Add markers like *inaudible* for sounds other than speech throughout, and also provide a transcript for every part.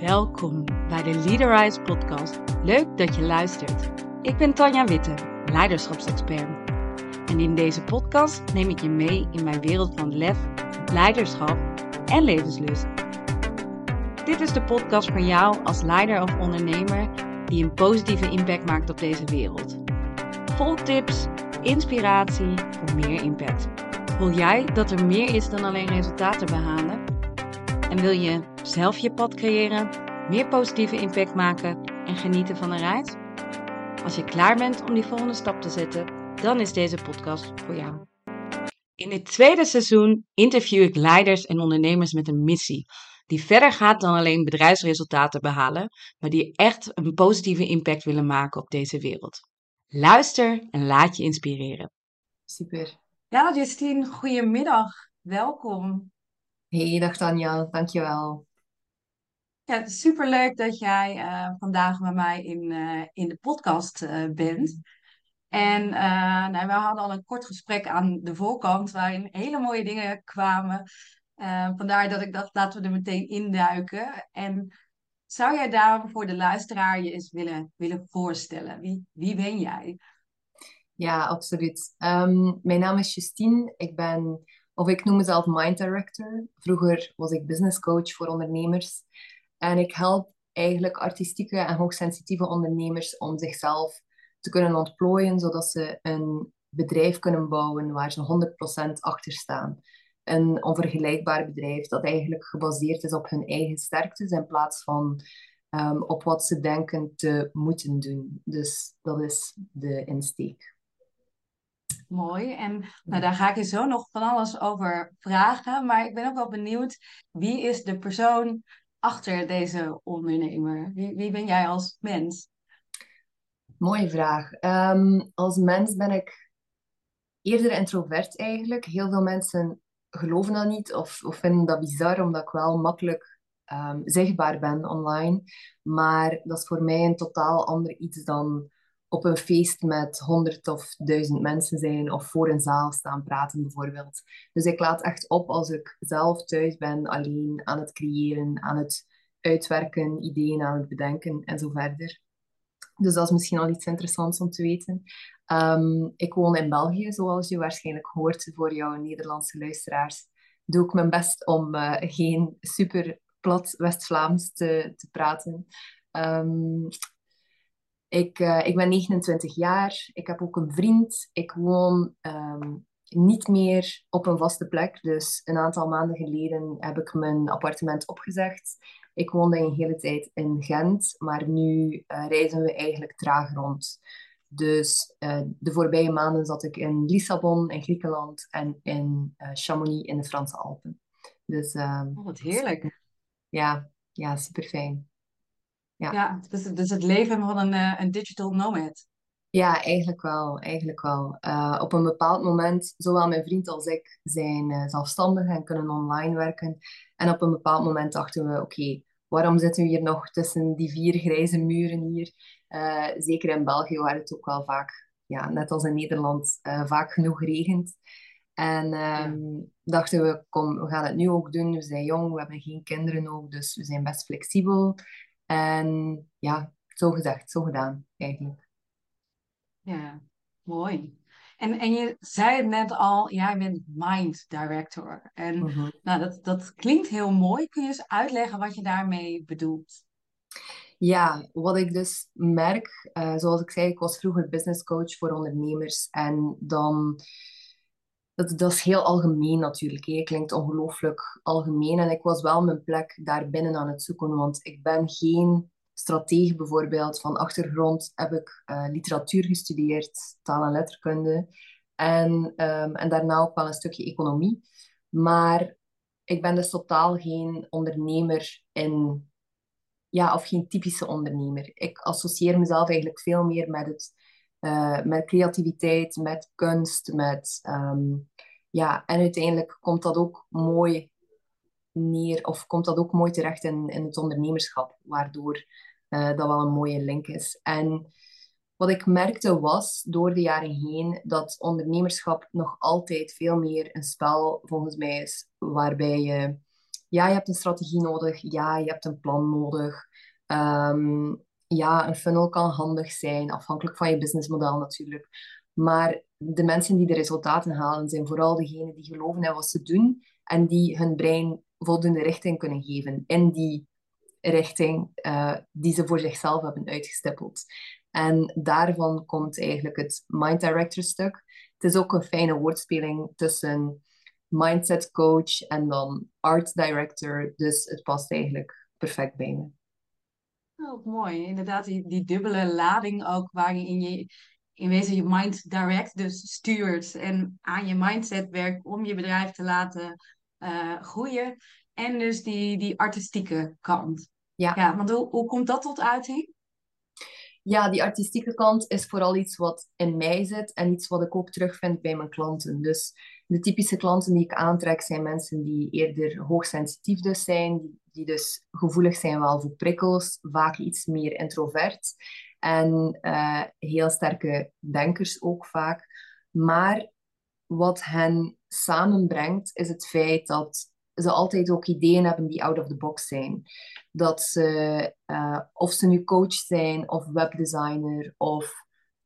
Welkom bij de Leaderize podcast. Leuk dat je luistert. Ik ben Tanja Witte, leiderschapsexpert. En in deze podcast neem ik je mee in mijn wereld van lef, leiderschap en levenslust. Dit is de podcast voor jou als leider of ondernemer die een positieve impact maakt op deze wereld. Vol tips, inspiratie voor meer impact. Voel jij dat er meer is dan alleen resultaten behalen? En wil je zelf je pad creëren, meer positieve impact maken en genieten van een reis? Als je klaar bent om die volgende stap te zetten, dan is deze podcast voor jou. In dit tweede seizoen interview ik leiders en ondernemers met een missie. Die verder gaat dan alleen bedrijfsresultaten behalen, maar die echt een positieve impact willen maken op deze wereld. Luister en laat je inspireren. Super. Ja, Justine, goedemiddag. Welkom. Hey, dag Tanja, dankjewel. Ja, het is superleuk dat jij uh, vandaag bij mij in, uh, in de podcast uh, bent. En nou, we hadden al een kort gesprek aan de voorkant waarin hele mooie dingen kwamen. vandaar dat ik dacht, laten we er meteen induiken. En zou jij daar voor de luisteraar je eens willen, willen voorstellen? Wie, wie ben jij? Ja, absoluut. Um, mijn naam is Justine. Ik ben, of ik noem mezelf Mind Director. Vroeger was ik business coach voor ondernemers. En ik help eigenlijk artistieke en hoogsensitieve ondernemers om zichzelf te kunnen ontplooien, zodat ze een bedrijf kunnen bouwen waar ze 100% achter staan. Een onvergelijkbaar bedrijf dat eigenlijk gebaseerd is op hun eigen sterktes in plaats van um, op wat ze denken te moeten doen. Dus dat is de insteek. Mooi. En nou, daar ga ik je zo nog van alles over vragen. Maar ik ben ook wel benieuwd, wie is de persoon achter deze ondernemer? Wie, wie ben jij als mens? Mooie vraag. Um, als mens ben ik eerder introvert eigenlijk. Heel veel mensen geloven dat niet of, of vinden dat bizar, omdat ik wel makkelijk um, zichtbaar ben online. Maar dat is voor mij een totaal ander iets dan op een feest met honderd of duizend mensen zijn of voor een zaal staan praten bijvoorbeeld. Dus ik laat echt op als ik zelf thuis ben, alleen aan het creëren, aan het uitwerken, ideeën aan het bedenken en zo verder. Dus dat is misschien al iets interessants om te weten. Um, ik woon in België, zoals je waarschijnlijk hoort voor jouw Nederlandse luisteraars. Doe ik mijn best om uh, geen super plat West-Vlaams te, te praten. Um, ik, uh, ik ben 29 jaar. Ik heb ook een vriend. Ik woon um, niet meer op een vaste plek. Dus een aantal maanden geleden heb ik mijn appartement opgezegd. Ik woonde een hele tijd in Gent, maar nu uh, reizen we eigenlijk traag rond. Dus uh, de voorbije maanden zat ik in Lissabon in Griekenland en in uh, Chamonix in de Franse Alpen. Dus, um, oh, wat heerlijk. Ja, ja super fijn. Ja, ja dus, dus het leven van een, uh, een digital nomad. Ja, eigenlijk wel. Eigenlijk wel. Uh, op een bepaald moment, zowel mijn vriend als ik zijn uh, zelfstandig en kunnen online werken. En op een bepaald moment dachten we, oké, waarom zitten we hier nog tussen die vier grijze muren hier? Uh, zeker in België waar het ook wel vaak, ja, net als in Nederland, vaak genoeg regent. En um, dachten we, kom, we gaan het nu ook doen. We zijn jong, we hebben geen kinderen ook, dus we zijn best flexibel. En ja, zo gezegd, zo gedaan eigenlijk. Ja, mooi. En, en je zei het net al, jij bent mind director. En mm-hmm. nou, dat, dat klinkt heel mooi. Kun je eens uitleggen wat je daarmee bedoelt? Ja, wat ik dus merk, uh, zoals ik zei, ik was vroeger business coach voor ondernemers. En dan, dat, dat is heel algemeen natuurlijk. Het klinkt ongelooflijk algemeen. En ik was wel mijn plek daarbinnen aan het zoeken, want ik ben geen strategie bijvoorbeeld. Van achtergrond heb ik uh, literatuur gestudeerd, taal en letterkunde. En, um, en daarna ook wel een stukje economie. Maar ik ben dus totaal geen ondernemer in... Ja, of geen typische ondernemer. Ik associeer mezelf eigenlijk veel meer met, het, uh, met creativiteit, met kunst, met... Um, ja, en uiteindelijk komt dat ook mooi neer, of komt dat ook mooi terecht in, in het ondernemerschap, waardoor uh, dat wel een mooie link is. En wat ik merkte was door de jaren heen dat ondernemerschap nog altijd veel meer een spel volgens mij is, waarbij je ja, je hebt een strategie nodig. Ja, je hebt een plan nodig. Ehm, ja, een funnel kan handig zijn, afhankelijk van je businessmodel natuurlijk. Maar de mensen die de resultaten halen, zijn vooral degenen die geloven in wat ze doen en die hun brein voldoende richting kunnen geven in die richting uh, die ze voor zichzelf hebben uitgestippeld. En daarvan komt eigenlijk het Mind Director stuk. Het is ook een fijne woordspeling tussen mindset coach en dan art director. Dus het past eigenlijk perfect bij me. Oh, mooi. Inderdaad, die, die dubbele lading ook waarin je in wezen je mind direct dus stuurt en aan je mindset werkt om je bedrijf te laten uh, groeien. En dus die, die artistieke kant. Ja. ja want hoe, hoe komt dat tot uiting? Ja, die artistieke kant is vooral iets wat in mij zit en iets wat ik ook terugvind bij mijn klanten. Dus de typische klanten die ik aantrek zijn mensen die eerder hoogsensitief dus zijn, die, dus gevoelig zijn wel voor prikkels, vaak iets meer introvert en uh, heel sterke denkers ook vaak. Maar wat hen samenbrengt is het feit dat ze altijd ook ideeën hebben die out of the box zijn. Dat ze, uh, of ze nu coach zijn, of webdesigner, of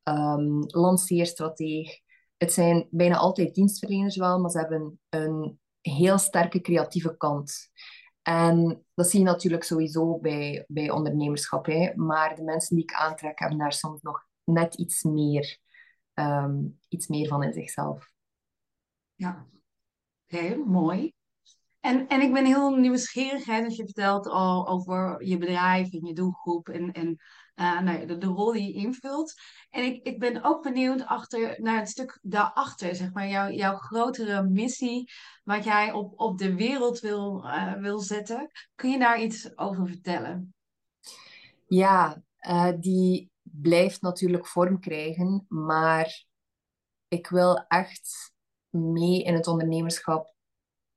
um, lanceerstrateeg. Het zijn bijna altijd dienstverleners wel, maar ze hebben een heel sterke creatieve kant. En dat zie je natuurlijk sowieso bij, bij ondernemerschap. Hè. Maar de mensen die ik aantrek hebben daar soms nog net iets meer, um, iets meer van in zichzelf. Ja, heel mooi. En, en ik ben heel nieuwsgierig hè, als je vertelt al over je bedrijf en je doelgroep en, en uh, nou, de, de, rol die je invult. En ik, ik ben ook benieuwd achter, naar het stuk daarachter, zeg maar, jouw, jouw grotere missie, wat jij op, op de wereld wil, uh, wil zetten. Kun je daar iets over vertellen? Ja, uh, die blijft natuurlijk vorm krijgen, maar ik wil echt mee in het ondernemerschap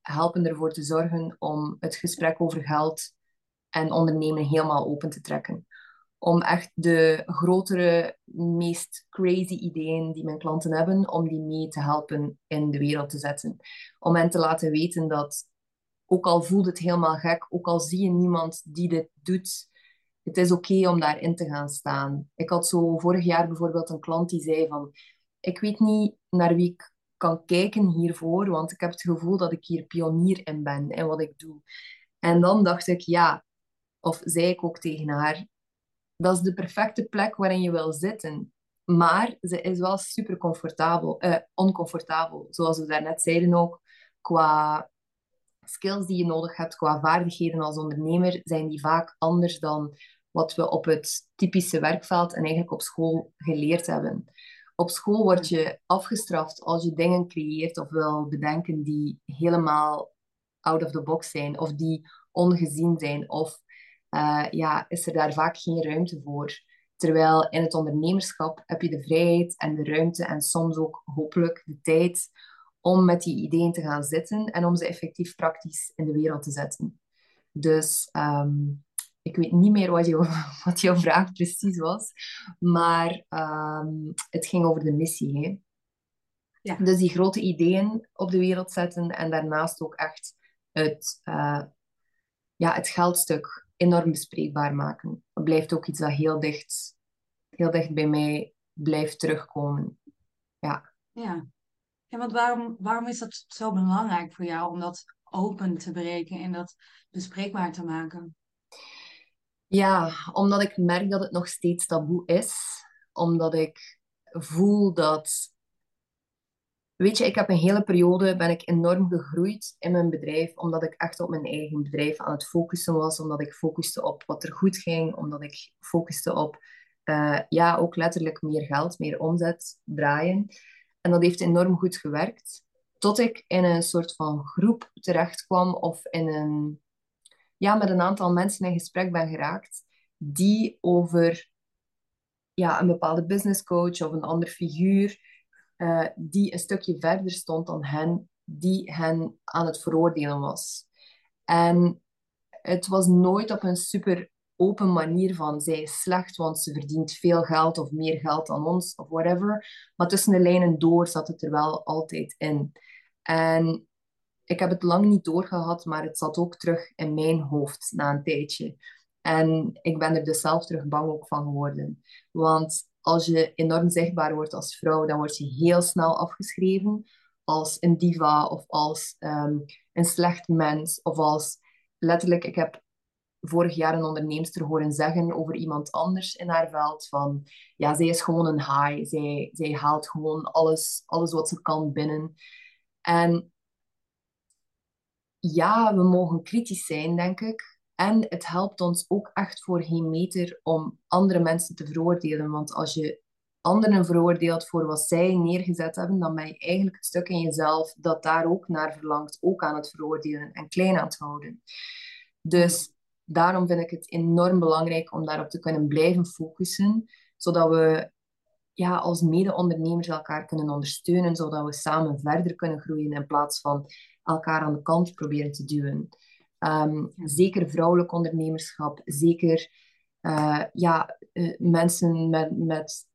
helpen ervoor te zorgen om het gesprek over geld en ondernemen helemaal open te trekken. Om echt de grotere, meest crazy ideeën die mijn klanten hebben, om die mee te helpen in de wereld te zetten. Om hen te laten weten dat, ook al voelt het helemaal gek, ook al zie je niemand die dit doet, het is oké om daarin te gaan staan. Ik had zo vorig jaar bijvoorbeeld een klant die zei van, ik weet niet naar wie ik kan kijken hiervoor, want ik heb het gevoel dat ik hier pionier in ben in wat ik doe. En dan dacht ik, ja, of zei ik ook tegen haar, dat is de perfecte plek waarin je wil zitten. Maar ze is wel super comfortabel, uh, oncomfortabel. Zoals we daarnet zeiden ook, qua skills die je nodig hebt, qua vaardigheden als ondernemer, zijn die vaak anders dan wat we op het typische werkveld en eigenlijk op school geleerd hebben. Op school word je afgestraft als je dingen creëert of wil bedenken die helemaal out of the box zijn of die ongezien zijn. Of uh, ja, is er daar vaak geen ruimte voor. Terwijl in het ondernemerschap heb je de vrijheid en de ruimte en soms ook hopelijk de tijd om met die ideeën te gaan zitten en om ze effectief praktisch in de wereld te zetten. Dus um, ik weet niet meer wat, je, *laughs* wat jouw vraag precies was, maar um, het ging over de missie. Hè? Ja. Dus die grote ideeën op de wereld zetten en daarnaast ook echt het, uh, ja, het geldstuk enorm bespreekbaar maken. Dat blijft ook iets dat heel dicht, heel dicht bij mij blijft terugkomen. Ja. Ja. En want waarom, waarom is dat zo belangrijk voor jou om dat open te breken en dat bespreekbaar te maken? Ja, omdat ik merk dat het nog steeds taboe is. Omdat ik voel dat... Weet je, ik heb een hele periode ben ik enorm gegroeid in mijn bedrijf, omdat ik echt op mijn eigen bedrijf aan het focussen was, omdat ik focuste op wat er goed ging, omdat ik focuste op, uh, ja, ook letterlijk meer geld, meer omzet draaien. En dat heeft enorm goed gewerkt, tot ik in een soort van groep terecht kwam of in een ja, met een aantal mensen in gesprek ben geraakt die over ja, een bepaalde business coach of een ander figuur uh, die een stukje verder stond dan hen, die hen aan het veroordelen was. En het was nooit op een super open manier van zij is slecht, want ze verdient veel geld of meer geld dan ons of whatever. Maar tussen de lijnen door zat het er wel altijd in. En ik heb het lang niet doorgehad, maar het zat ook terug in mijn hoofd na een tijdje. En ik ben er dus zelf terug bang ook van geworden. Want als je enorm zichtbaar wordt als vrouw, dan word je heel snel afgeschreven als een diva of als ehm, een slecht mens of als letterlijk, ik heb vorig jaar een onderneemster horen zeggen over iemand anders in haar veld van ja, zij is gewoon een high, zij, zij haalt gewoon alles, alles wat ze kan binnen. En ja, we mogen kritisch zijn, denk ik. En het helpt ons ook echt voor geen meter om andere mensen te veroordelen. Want als je anderen veroordeelt voor wat zij neergezet hebben, dan ben je eigenlijk het stuk in jezelf dat daar ook naar verlangt, ook aan het veroordelen en klein aan het houden. Dus daarom vind ik het enorm belangrijk om daarop te kunnen blijven focussen, zodat we ja, als mede-ondernemers elkaar kunnen ondersteunen, zodat we samen verder kunnen groeien in plaats van elkaar aan de kant proberen te duwen. Ehm, zeker vrouwelijk ondernemerschap, zeker uh, ja, uh, mensen met, met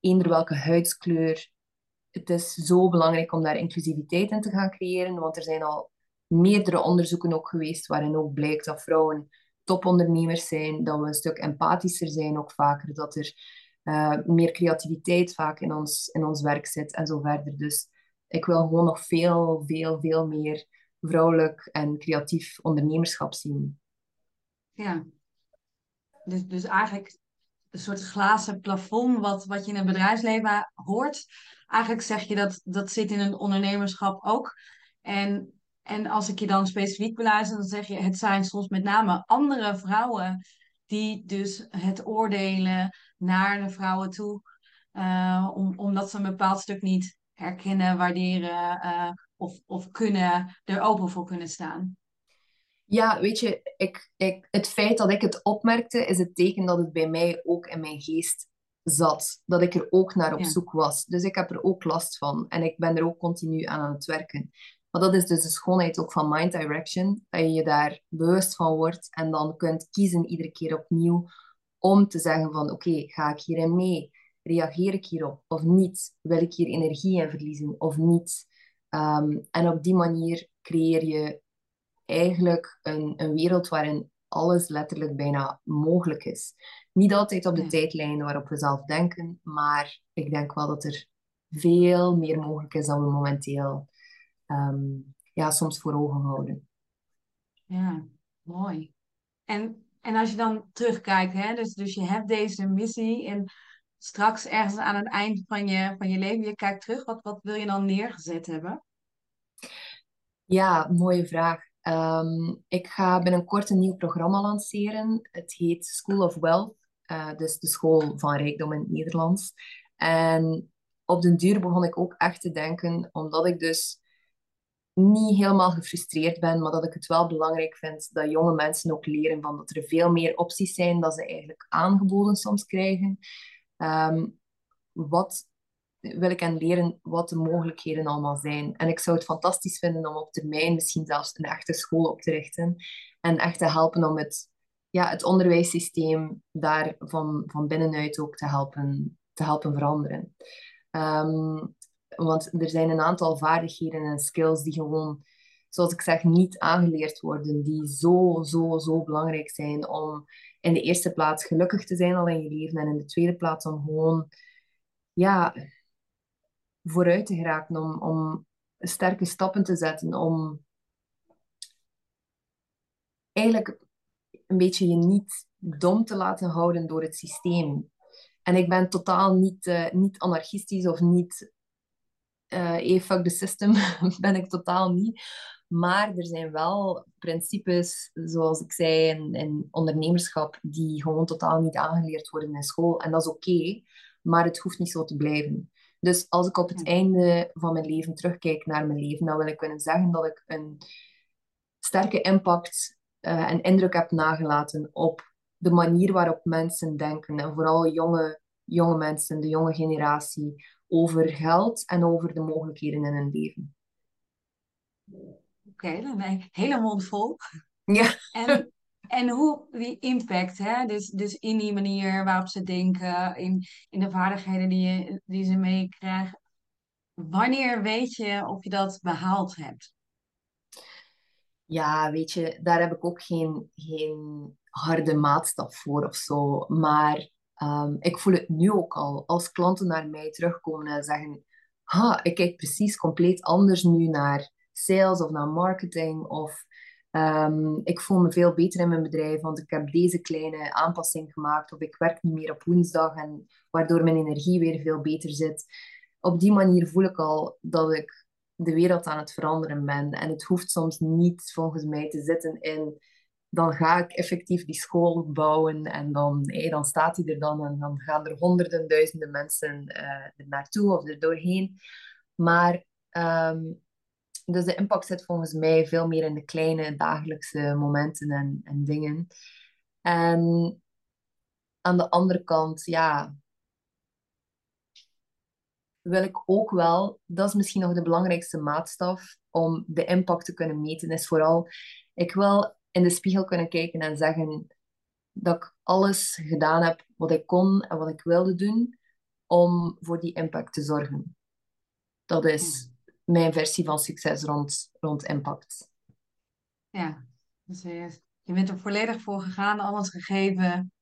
eender welke huidskleur. Het is zo belangrijk om daar inclusiviteit in te gaan creëren, want er zijn al meerdere onderzoeken ook geweest waarin ook blijkt dat vrouwen topondernemers zijn, dat we een stuk empathischer zijn ook vaker, dat er uh, meer creativiteit vaak in ons, in ons werk zit en zo verder. Dus ik wil gewoon nog veel, veel, veel meer vrouwelijk en creatief ondernemerschap zien. Ja, dus, dus eigenlijk een soort glazen plafond wat, wat je in het bedrijfsleven hoort. Eigenlijk zeg je dat dat zit in een ondernemerschap ook. En, en als ik je dan specifiek beluister, dan zeg je het zijn soms met name andere vrouwen die dus het oordelen naar de vrouwen toe. Om, omdat ze een bepaald stuk niet herkennen, waarderen uh, of, of kunnen, er open voor kunnen staan. Ja, weet je, ik, ik, het feit dat ik het opmerkte, is het teken dat het bij mij ook in mijn geest zat. Dat ik er ook naar op zoek was. Dus ik heb er ook last van. En ik ben er ook continu aan aan het werken. Maar dat is dus de schoonheid ook van Mind Direction. Dat je je daar bewust van wordt en dan kunt kiezen iedere keer opnieuw om te zeggen van oké, ga ik hierin mee? Reageer ik hierop of niet? Wil ik hier energie in verliezen of niet? Ehm, en op die manier creëer je eigenlijk een, een wereld waarin alles letterlijk bijna mogelijk is. Niet altijd op de tijdlijn waarop we zelf denken, maar ik denk wel dat er veel meer mogelijk is dan we momenteel ehm, ja, soms voor ogen houden. Ja, mooi. En, en als je dan terugkijkt, hè, dus, dus je hebt deze missie en straks ergens aan het eind van je, van je leven, je kijkt terug, wat, wat wil je dan neergezet hebben? Ja, mooie vraag. Ehm, ik ga binnenkort een nieuw programma lanceren. Het heet School of Wealth, uh, dus de school van rijkdom in het Nederlands. En op den duur begon ik ook echt te denken, omdat ik dus niet helemaal gefrustreerd ben, maar dat ik het wel belangrijk vind dat jonge mensen ook leren van dat er veel meer opties zijn dan ze eigenlijk aangeboden soms krijgen. Ehm, wat wil ik hen leren wat de mogelijkheden allemaal zijn. En ik zou het fantastisch vinden om op termijn misschien zelfs een echte school op te richten en echt te helpen om het, ja, het onderwijssysteem daar van, van binnenuit ook te helpen, te helpen veranderen. Ehm, want er zijn een aantal vaardigheden en skills die gewoon, zoals ik zeg, niet aangeleerd worden, die zo, zo, zo belangrijk zijn om in de eerste plaats gelukkig te zijn al in je leven en in de tweede plaats om gewoon ja, vooruit te geraken, om, om sterke stappen te zetten, om eigenlijk een beetje je niet dom te laten houden door het systeem. En ik ben totaal niet, uh, niet anarchistisch of niet uh, fuck the system, *laughs* ben ik totaal niet. Maar er zijn wel principes, zoals ik zei, in, in ondernemerschap, die gewoon totaal niet aangeleerd worden in school. En dat is oké, maar het hoeft niet zo te blijven. Dus als ik op het einde van mijn leven terugkijk naar mijn leven, dan wil ik kunnen zeggen dat ik een sterke impact uh, en indruk heb nagelaten op de manier waarop mensen denken. En vooral jonge, jonge mensen, de jonge generatie, over geld en over de mogelijkheden in hun leven. Oké, okay, dan ben ik hele mond vol. Ja. En en hoe die impact, hè? Dus, dus in die manier waarop ze denken, in, in de vaardigheden die, je, die ze meekrijgen. Wanneer weet je of je dat behaald hebt? Ja, weet je, daar heb ik ook geen, geen harde maatstaf voor of zo. Maar ehm, ik voel het nu ook al. Als klanten naar mij terugkomen en zeggen: ha, ik kijk precies compleet anders nu naar sales of naar marketing. Of ehm, ik voel me veel beter in mijn bedrijf, want ik heb deze kleine aanpassing gemaakt. Of ik werk niet meer op woensdag, en waardoor mijn energie weer veel beter zit. Op die manier voel ik al dat ik de wereld aan het veranderen ben. En het hoeft soms niet volgens mij te zitten in dan ga ik effectief die school bouwen en dan, dan staat hij er dan en dan gaan er honderden, duizenden mensen uh, er naartoe of er doorheen. Maar ehm, dus de impact zit volgens mij veel meer in de kleine dagelijkse momenten en, en dingen. En aan de andere kant, ja, wil ik ook wel, dat is misschien nog de belangrijkste maatstaf om de impact te kunnen meten, is vooral, ik wil in de spiegel kunnen kijken en zeggen dat ik alles gedaan heb wat ik kon en wat ik wilde doen om voor die impact te zorgen. Dat is mijn versie van succes rond, rond impact. Ja, dus je bent er volledig voor gegaan, alles gegeven.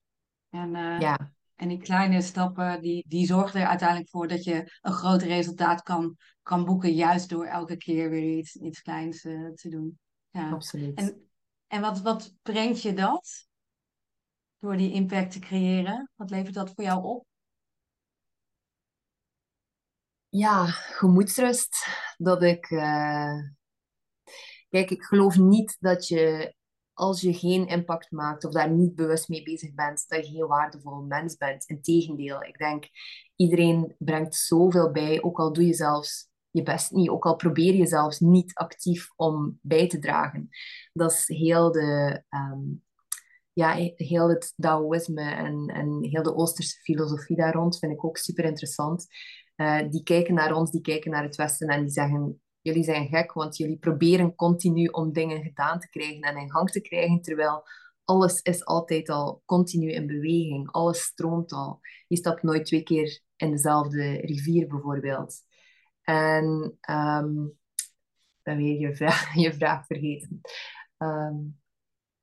En, uh, ja. en die kleine stappen, die, die zorgen er uiteindelijk voor dat je een groot resultaat kan, kan boeken, juist door elke keer weer iets, iets kleins uh, te doen. Ja. Absoluut. En en wat, wat brengt je dat? Door die impact te creëren? Wat levert dat voor jou op? Ja, gemoedsrust. Dat ik. Uh... Kijk, ik geloof niet dat je, als je geen impact maakt of daar niet bewust mee bezig bent, dat je geen waardevol mens bent. Integendeel, ik denk iedereen brengt zoveel bij, ook al doe je zelfs je best niet, ook al probeer je zelfs niet actief om bij te dragen. Dat is heel de, ehm, ja, heel het Taoïsme en, en heel de Oosterse filosofie daar rond vind ik ook super interessant. Uh, die kijken naar ons, die kijken naar het Westen en die zeggen: Jullie zijn gek, want jullie proberen continu om dingen gedaan te krijgen en in gang te krijgen, terwijl alles is altijd al continu in beweging. Alles stroomt al. Je stapt nooit twee keer in dezelfde rivier, bijvoorbeeld. En um, dan weer je vraag, *laughs* je vraag vergeten. Um,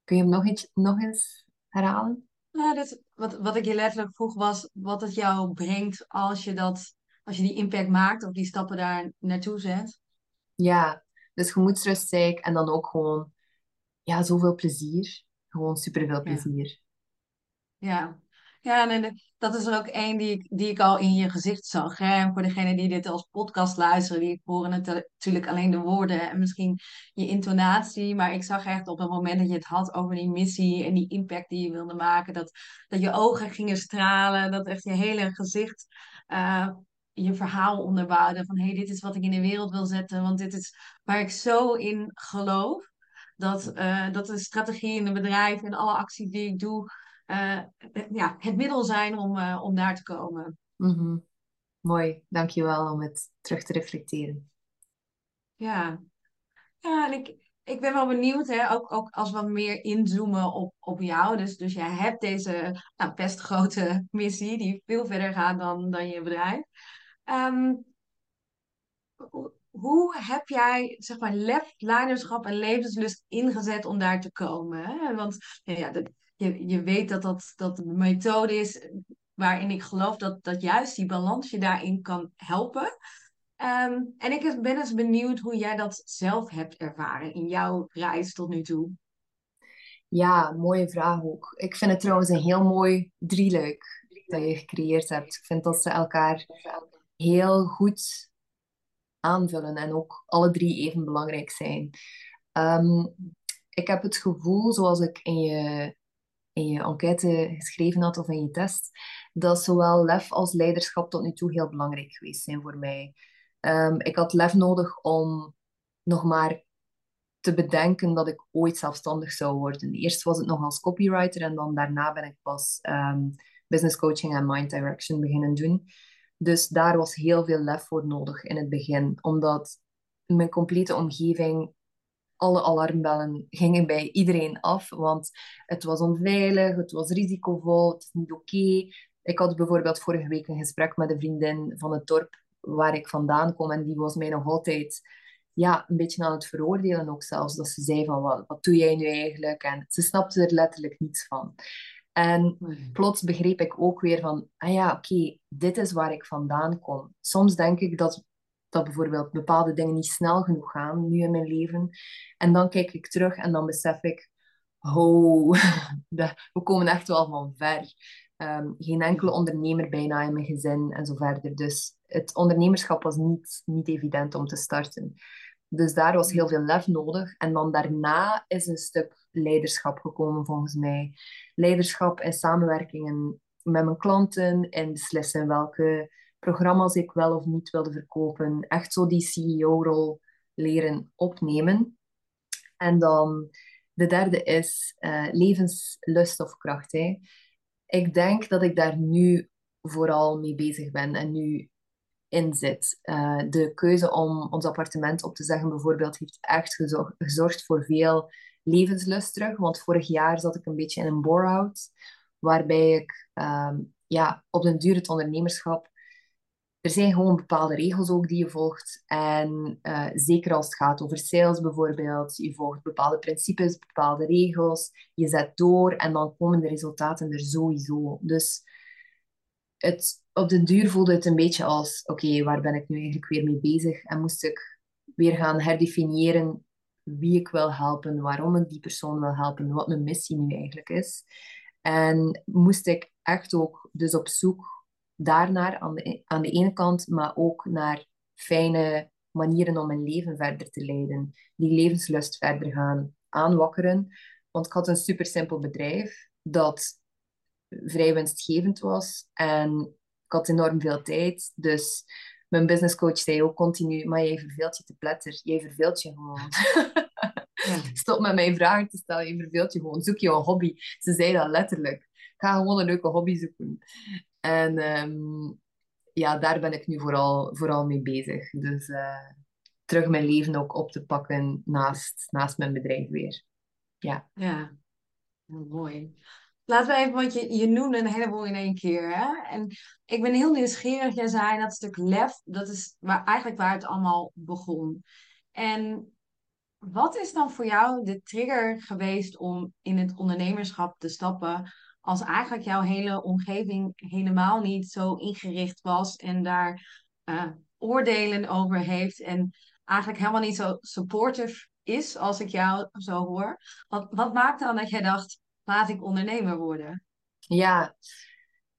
kun je hem nog eens, nog eens herhalen? Ja, dus wat, wat ik je letterlijk vroeg was wat het jou brengt als je, dat, als je die impact maakt of die stappen daar naartoe zet. Ja, dus gemoedsrust zei ik en dan ook gewoon ja, zoveel plezier. Gewoon superveel plezier. Ja, ja en dat is er ook één die, ik, die ik al in je gezicht zag. Hè? En voor degene die dit als podcast luisteren, die horen natuurlijk alleen de woorden en misschien je intonatie. Maar ik zag echt op het moment dat je het had over die missie en die impact die je wilde maken, dat, dat je ogen gingen stralen, dat echt je hele gezicht uh, je verhaal onderbouwde. Van hé, hey, dit is wat ik in de wereld wil zetten, want dit is waar ik zo in geloof. Dat, uh, dat de strategie in een bedrijf en alle acties die ik doe uh, ja, het middel zijn om, uh, om daar te komen. Mm -hmm. Mooi, dankjewel om het terug te reflecteren. Ja, ja en ik, ik ben wel benieuwd, hè, ook, ook als we meer inzoomen op, op jou. Dus, dus jij hebt deze nou, best grote missie, die veel verder gaat dan, dan je bedrijf. Um, hoe heb jij zeg maar, lef, leiderschap en levenslust ingezet om daar te komen? Hè? Want ja, je, je weet dat dat, dat een methode is waarin ik geloof dat, dat juist die balans je daarin kan helpen. Ehm, en ik ben eens benieuwd hoe jij dat zelf hebt ervaren in jouw reis tot nu toe. Ja, mooie vraag ook. Ik vind het trouwens een heel mooi drieluik dat je gecreëerd hebt. Ik vind dat ze elkaar heel goed aanvullen en ook alle drie even belangrijk zijn. Ehm, ik heb het gevoel, zoals ik in je in je enquête geschreven had of in je test, dat zowel lef als leiderschap tot nu toe heel belangrijk geweest zijn voor mij. Um, ik had lef nodig om nog maar te bedenken dat ik ooit zelfstandig zou worden. Eerst was het nog als copywriter en dan daarna ben ik pas um, business coaching en mind direction beginnen doen. Dus daar was heel veel lef voor nodig in het begin, omdat mijn complete omgeving alle alarmbellen gingen bij iedereen af, want het was onveilig, het was risicovol, het is niet oké. Ik had bijvoorbeeld vorige week een gesprek met een vriendin van het dorp waar ik vandaan kom en die was mij nog altijd ja, een beetje aan het veroordelen ook zelfs. Dat ze zei van, wat, wat doe jij nu eigenlijk? En ze snapte er letterlijk niets van. En plots begreep ik ook weer van, ah ja, oké, dit is waar ik vandaan kom. Soms denk ik dat, dat bijvoorbeeld bepaalde dingen niet snel genoeg gaan, nu in mijn leven. En dan kijk ik terug en dan besef ik, oh, *laughs* we komen echt wel van ver. Ehm, geen enkele ondernemer bijna in mijn gezin en zo verder. Dus het ondernemerschap was niet, niet evident om te starten. Dus daar was heel veel lef nodig. En dan daarna is een stuk leiderschap gekomen, volgens mij. Leiderschap en samenwerkingen met mijn klanten en beslissen welke programma's ik wel of niet wilde verkopen. Echt zo die CEO-rol leren opnemen. En dan de derde is uh, levenslust of kracht. Hè. Ik denk dat ik daar nu vooral mee bezig ben en nu in zit. Uh, de keuze om ons appartement op te zeggen, bijvoorbeeld, heeft echt gezorgd voor veel levenslust terug. Want vorig jaar zat ik een beetje in een bore-out, waarbij ik um, ja, op den duur het ondernemerschap er zijn gewoon bepaalde regels ook die je volgt. En uh, zeker als het gaat over sales bijvoorbeeld, je volgt bepaalde principes, bepaalde regels, je zet door en dan komen de resultaten er sowieso. Dus het, op den duur voelde het een beetje als, oké, waar ben ik nu eigenlijk weer mee bezig? En moest ik weer gaan herdefiniëren wie ik wil helpen, waarom ik die persoon wil helpen, wat mijn missie nu eigenlijk is. En moest ik echt ook dus op zoek daarnaar aan de, aan de ene kant, maar ook naar fijne manieren om mijn leven verder te leiden. Die levenslust verder gaan aanwakkeren. Want ik had een super simpel bedrijf dat vrij winstgevend was. En ik had enorm veel tijd. Dus mijn businesscoach zei ook continu, maar jij verveelt je te pletter. Jij verveelt je gewoon. Ja. *laughs* Stop met mij vragen te stellen. Je verveelt je gewoon. Zoek je een hobby. Ze zei dat letterlijk. Ga gewoon een leuke hobby zoeken. En ehm, ja, daar ben ik nu vooral, vooral mee bezig. Dus uh, terug mijn leven ook op te pakken naast, naast mijn bedrijf weer. Ja. Ja, mooi. Laten we even, want je, je noemde een heleboel in één keer. Hè? En ik ben heel nieuwsgierig. Jij zei dat stuk lef, dat is waar, eigenlijk waar het allemaal begon. En wat is dan voor jou de trigger geweest om in het ondernemerschap te stappen? als eigenlijk jouw hele omgeving helemaal niet zo ingericht was en daar uh, oordelen over heeft en eigenlijk helemaal niet zo supportive is als ik jou zo hoor. Wat, wat maakt dan dat jij dacht, laat ik ondernemer worden? Ja,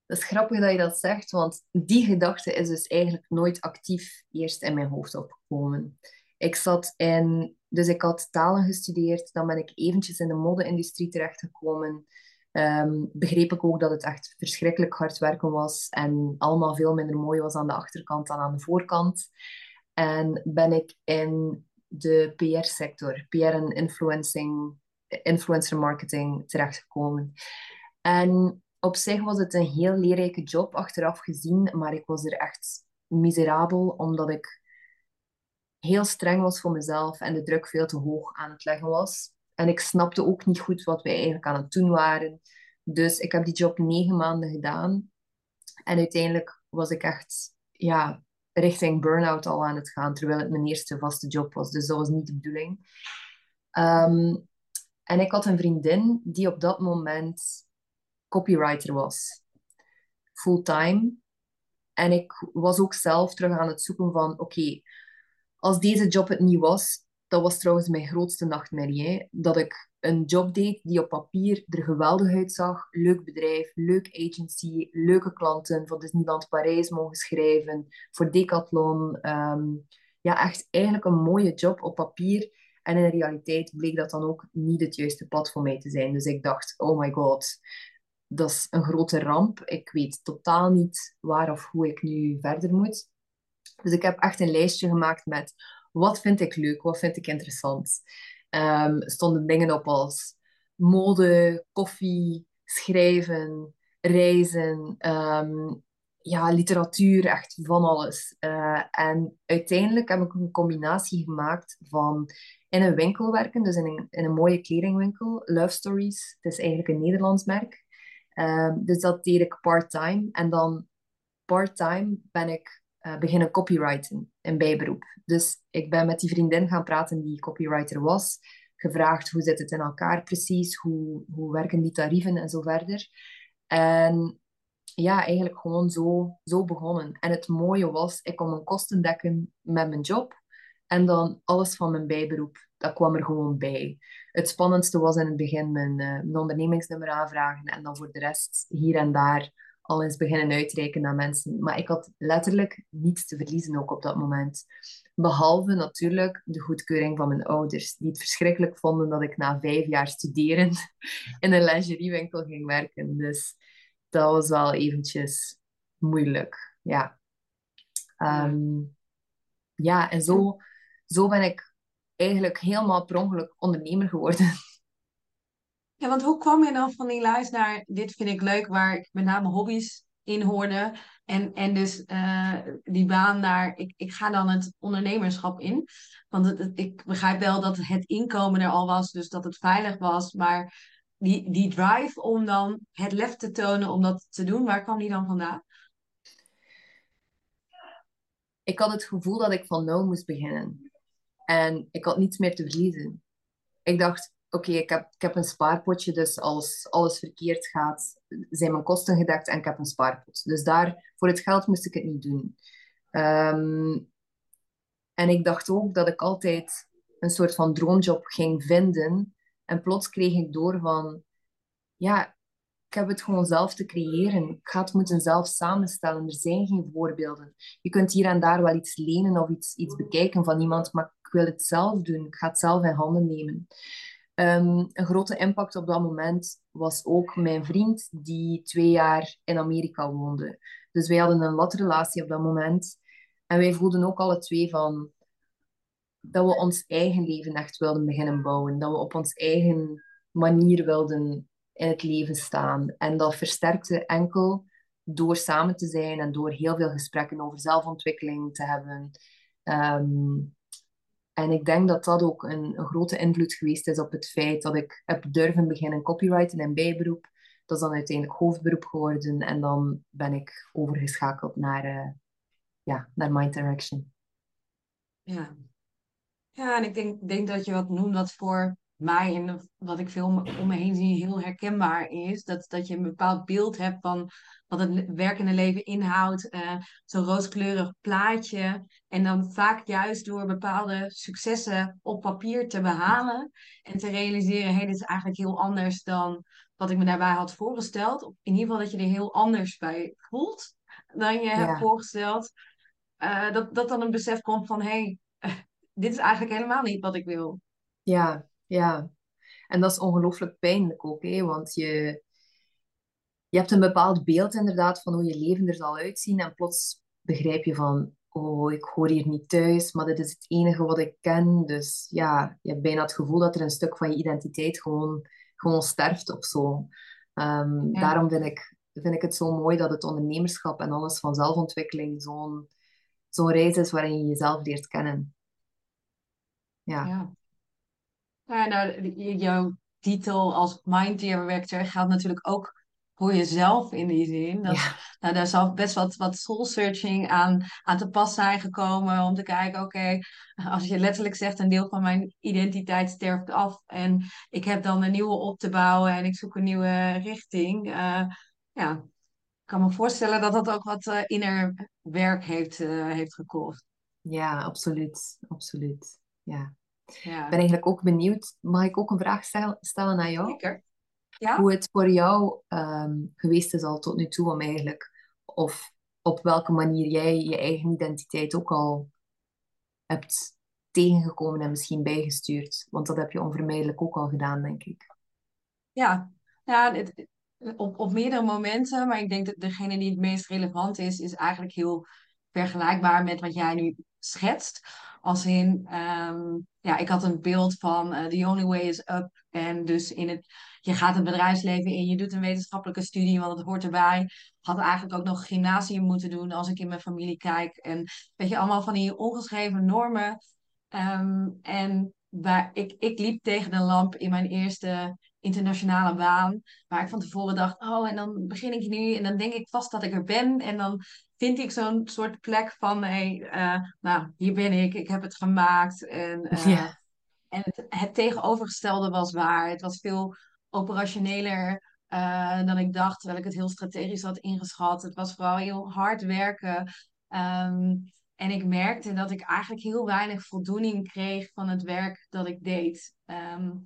dat is grappig dat je dat zegt, want die gedachte is dus eigenlijk nooit actief eerst in mijn hoofd opgekomen. Ik zat in, dus ik had talen gestudeerd, dan ben ik eventjes in de mode-industrie terechtgekomen. Um, begreep ik ook dat het echt verschrikkelijk hard werken was en allemaal veel minder mooi was aan de achterkant dan aan de voorkant. En ben ik in de PR-sector, PR en influencing, influencer marketing terechtgekomen. En op zich was het een heel leerrijke job achteraf gezien, maar ik was er echt miserabel omdat ik heel streng was voor mezelf en de druk veel te hoog aan het leggen was. En ik snapte ook niet goed wat wij eigenlijk aan het doen waren. Dus ik heb die job negen maanden gedaan. En uiteindelijk was ik echt ja, richting burn-out al aan het gaan, terwijl het mijn eerste vaste job was. Dus dat was niet de bedoeling. Ehm, en ik had een vriendin die op dat moment copywriter was. Fulltime. En ik was ook zelf terug aan het zoeken van, oké, als deze job het niet was, dat was trouwens mijn grootste nachtmerrie. Dat ik een job deed die op papier er geweldig uitzag. Leuk bedrijf, leuk agency, leuke klanten. Voor Disneyland Parijs mogen schrijven, voor Decathlon. Ehm, ja, echt eigenlijk een mooie job op papier. En in de realiteit bleek dat dan ook niet het juiste pad voor mij te zijn. Dus ik dacht, oh my god, dat is een grote ramp. Ik weet totaal niet waar of hoe ik nu verder moet. Dus ik heb echt een lijstje gemaakt met wat vind ik leuk, wat vind ik interessant. Um, stonden dingen op als mode, koffie, schrijven, reizen, ehm, ja, literatuur, echt van alles. Uh, en uiteindelijk heb ik een combinatie gemaakt van in een winkel werken, dus in een, in een mooie kledingwinkel, Love Stories. Het is eigenlijk een Nederlands merk. Um, dus dat deed ik part-time. En dan part-time ben ik uh, beginnen copywriten in bijberoep. Dus ik ben met die vriendin gaan praten die copywriter was. Gevraagd hoe zit het in elkaar precies, hoe, hoe werken die tarieven en zo verder. En ja, eigenlijk gewoon zo, zo begonnen. En het mooie was, ik kon mijn kosten dekken met mijn job. En dan alles van mijn bijberoep, dat kwam er gewoon bij. Het spannendste was in het begin mijn, uh, mijn ondernemingsnummer aanvragen. En dan voor de rest hier en daar al eens beginnen uitreiken naar mensen. Maar ik had letterlijk niets te verliezen ook op dat moment. Behalve natuurlijk de goedkeuring van mijn ouders, die het verschrikkelijk vonden dat ik na vijf jaar studeren *laughs* in een lingeriewinkel ging werken. Dus dat was wel eventjes moeilijk, ja. Ehm, ja, en zo, zo ben ik eigenlijk helemaal per ondernemer geworden. *laughs* Ja, want hoe kwam je dan van die lijst naar dit vind ik leuk, waar ik met name hobby's in hoorde. En, en dus uh, die baan naar, ik, ik ga dan het ondernemerschap in. Want ik begrijp wel dat het inkomen er al was, dus dat het veilig was. Maar die, die drive om dan het lef te tonen om dat te doen, waar kwam die dan vandaan? Ik had het gevoel dat ik van nul moest beginnen. En ik had niets meer te verliezen. Ik dacht, oké, ik, heb, ik heb een spaarpotje, dus als alles verkeerd gaat, zijn mijn kosten gedekt en ik heb een spaarpot. Dus daar, voor het geld moest ik het niet doen. Ehm, en ik dacht ook dat ik altijd een soort van droomjob ging vinden. En plots kreeg ik door van, ja, ik heb het gewoon zelf te creëren. Ik ga het moeten zelf samenstellen. Er zijn geen voorbeelden. Je kunt hier en daar wel iets lenen of iets, iets bekijken van iemand, maar ik wil het zelf doen. Ik ga het zelf in handen nemen. Ehm, een grote impact op dat moment was ook mijn vriend, die twee jaar in Amerika woonde. Dus wij hadden een latrelatie op dat moment. En wij voelden ook alle twee van dat we ons eigen leven echt wilden beginnen bouwen. Dat we op ons eigen manier wilden in het leven staan. En dat versterkte enkel door samen te zijn en door heel veel gesprekken over zelfontwikkeling te hebben. Ehm, en ik denk dat dat ook een, een, grote invloed geweest is op het feit dat ik heb durven beginnen copywriten in bijberoep. Dat is dan uiteindelijk hoofdberoep geworden en dan ben ik overgeschakeld naar, uh, ja, naar Mind Direction. Ja. Ja, en ik denk, denk dat je wat noemt dat voor mij en wat ik veel om me heen zie heel herkenbaar is. Dat, dat je een bepaald beeld hebt van wat het werkende leven inhoudt. Uh, Zo'n rooskleurig plaatje. En dan vaak juist door bepaalde successen op papier te behalen. En te realiseren, hé, hey, dit is eigenlijk heel anders dan wat ik me daarbij had voorgesteld. In ieder geval dat je er heel anders bij voelt dan je hebt voorgesteld. Uh, dat, dat dan een besef komt van, hé, hey, dit is eigenlijk helemaal niet wat ik wil. Ja, ja. En dat is ongelooflijk pijnlijk ook, hè? want je, je hebt een bepaald beeld inderdaad van hoe je leven er zal uitzien en plots begrijp je van, oh, ik hoor hier niet thuis, maar dit is het enige wat ik ken. Dus ja, je hebt bijna het gevoel dat er een stuk van je identiteit gewoon, gewoon sterft of zo. Ehm, daarom vind ik, vind ik het zo mooi dat het ondernemerschap en alles van zelfontwikkeling zo'n zo'n reis is waarin je jezelf leert kennen. Ja. ja. Ja, nou, jouw titel als mind director geldt natuurlijk ook voor jezelf in die zin. Dat, nou, daar zal best wat, wat soul searching aan, aan te pas zijn gekomen om te kijken, oké, als je letterlijk zegt een deel van mijn identiteit sterft af en ik heb dan een nieuwe op te bouwen en ik zoek een nieuwe richting. Uh, ja, ik kan me voorstellen dat dat ook wat uh, inner werk heeft, uh, heeft gekost. Ja, absoluut. Absoluut. Ja. Ja. Ik ben eigenlijk ook benieuwd, mag ik ook een vraag stellen aan jou? Zeker. Ja? Hoe het voor jou ehm, geweest is al tot nu toe om eigenlijk, of op welke manier jij je eigen identiteit ook al hebt tegengekomen en misschien bijgestuurd. Want dat heb je onvermijdelijk ook al gedaan, denk ik. Ja, ja het, op, op meerdere momenten. Maar ik denk dat degene die het meest relevant is, is eigenlijk heel vergelijkbaar met wat jij nu schetst. Als in, ehm, ja, ik had een beeld van uh, the only way is up. En dus in het, je gaat het bedrijfsleven in, je doet een wetenschappelijke studie, want het hoort erbij. Had eigenlijk ook nog gymnasium moeten doen als ik in mijn familie kijk. En weet je, allemaal van die ongeschreven normen. Ehm, en waar ik, ik liep tegen de lamp in mijn eerste internationale baan. Waar ik van tevoren dacht, oh, en dan begin ik nu en dan denk ik vast dat ik er ben. En dan vind ik zo'n soort plek van, hey, uh, nou, hier ben ik, ik heb het gemaakt. En, uh, ja. en het, het, tegenovergestelde was waar. Het was veel operationeler uh, dan ik dacht, terwijl ik het heel strategisch had ingeschat. Het was vooral heel hard werken. Um, en ik merkte dat ik eigenlijk heel weinig voldoening kreeg van het werk dat ik deed. Um,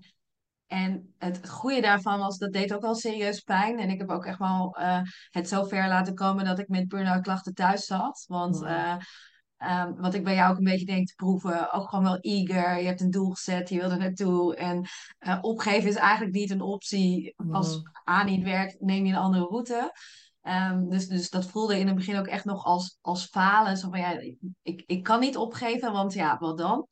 en het goede daarvan was, dat deed ook wel serieus pijn. En ik heb ook echt wel uh, het zo ver laten komen dat ik met burn-out klachten thuis zat. Want uh, um, wat ik bij jou ook een beetje denk te proeven, ook gewoon wel eager. Je hebt een doel gezet, je wil er naartoe. En uh, opgeven is eigenlijk niet een optie. Als A niet werkt, neem je een andere route. Um, dus, dus dat voelde in het begin ook echt nog als, als falen. Zo van ja, ik, ik kan niet opgeven, want ja, wat dan?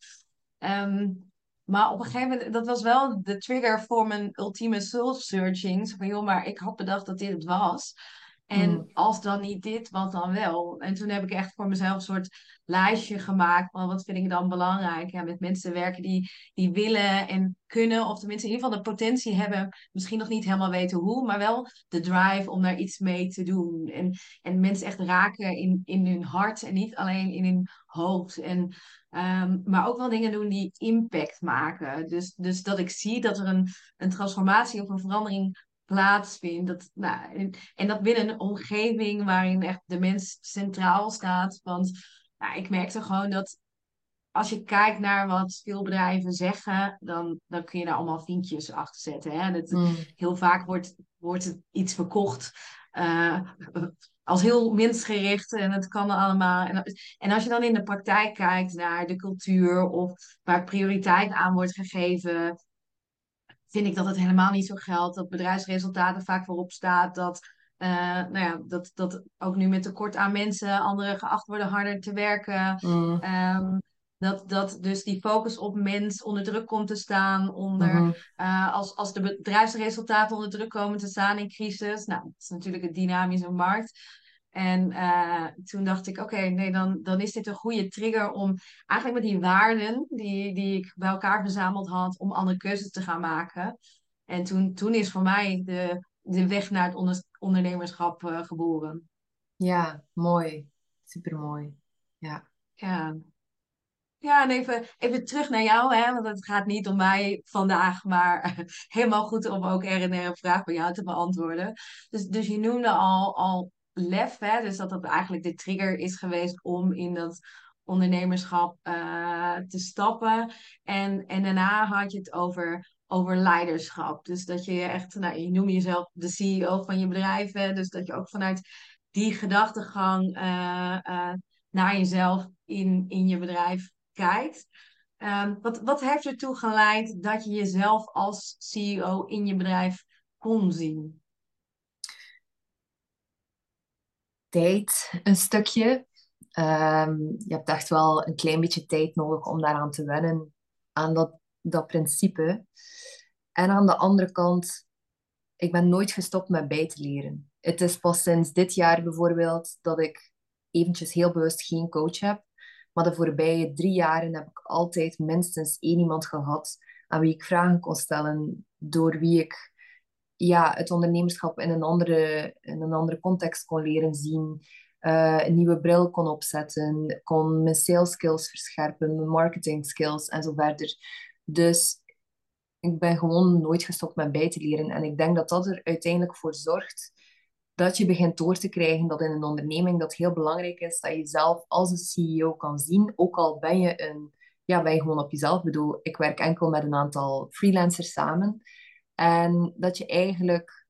Um, maar op een gegeven moment, dat was wel de trigger voor mijn ultieme soul searching. Van, joh, maar ik had bedacht dat dit het was. En mm. als dan niet dit, wat dan wel? En toen heb ik echt voor mezelf een soort lijstje gemaakt van wat vind ik dan belangrijk. Ja, met mensen werken die, die willen en kunnen, of tenminste in ieder geval de potentie hebben, misschien nog niet helemaal weten hoe, maar wel de drive om daar iets mee te doen. En, en mensen echt raken in, in hun hart en niet alleen in hun hoofd. En, um, maar ook wel dingen doen die impact maken. Dus, dus dat ik zie dat er een, een transformatie of een verandering plaatsvindt. Dat, nou, en, en, dat binnen een omgeving waarin echt de mens centraal staat. Want nou, ik merkte gewoon dat als je kijkt naar wat veel bedrijven zeggen, dan, dan kun je daar allemaal vinkjes achter zetten. Hè? Dat, mm. Heel vaak wordt, wordt het iets verkocht uh, als heel mensgericht en het kan allemaal. En, en als je dan in de praktijk kijkt naar de cultuur of waar prioriteit aan wordt gegeven, vind ik dat het helemaal niet zo geldt. Dat bedrijfsresultaten vaak voorop staat. Dat, uh, nou ja, dat, dat ook nu met tekort aan mensen anderen geacht worden harder te werken. Mm. Um, dat, dat dus die focus op mens onder druk komt te staan. Onder, mm -hmm. uh, als, als de bedrijfsresultaten onder druk komen te staan in crisis. Nou, dat is natuurlijk een dynamische markt. En uh, toen dacht ik, oké, nee, dan, dan is dit een goede trigger om eigenlijk met die waarden die, die ik bij elkaar verzameld had, om andere keuzes te gaan maken. En toen, toen is voor mij de, de weg naar het ondernemerschap uh, geboren. Ja, mooi. Supermooi. Ja. Ja. Ja, en even, even terug naar jou, hè, want het gaat niet om mij vandaag, maar *laughs* helemaal goed om ook er een vraag bij jou te beantwoorden. Dus, dus je noemde al, al lef, hè, dus dat dat eigenlijk de trigger is geweest om in dat ondernemerschap uh, te stappen. En, en daarna had je het over, over leiderschap. Dus dat je echt, nou, je noemt jezelf de CEO van je bedrijf, hè, dus dat je ook vanuit die gedachtegang uh, uh, naar jezelf in, in je bedrijf kijkt. Um, wat, wat heeft ertoe geleid dat je jezelf als CEO in je bedrijf kon zien? Tijd een stukje. Um, je hebt echt wel een klein beetje tijd nodig om daaraan te wennen, aan dat, dat principe. En aan de andere kant, ik ben nooit gestopt met bij te leren. Het is pas sinds dit jaar bijvoorbeeld dat ik eventjes heel bewust geen coach heb. Maar de voorbije drie jaren heb ik altijd minstens één iemand gehad aan wie ik vragen kon stellen, door wie ik ja, het ondernemerschap in een andere, in een andere context kon leren zien. Uh, een nieuwe bril kon opzetten, kon mijn sales skills verscherpen, mijn marketing skills en zo verder. Dus ik ben gewoon nooit gestopt met bij te leren. En ik denk dat dat er uiteindelijk voor zorgt dat je begint door te krijgen dat in een onderneming dat heel belangrijk is dat je zelf als een CEO kan zien, ook al ben je een, ja, ben je gewoon op jezelf. Ik bedoel, ik werk enkel met een aantal freelancers samen. En dat je eigenlijk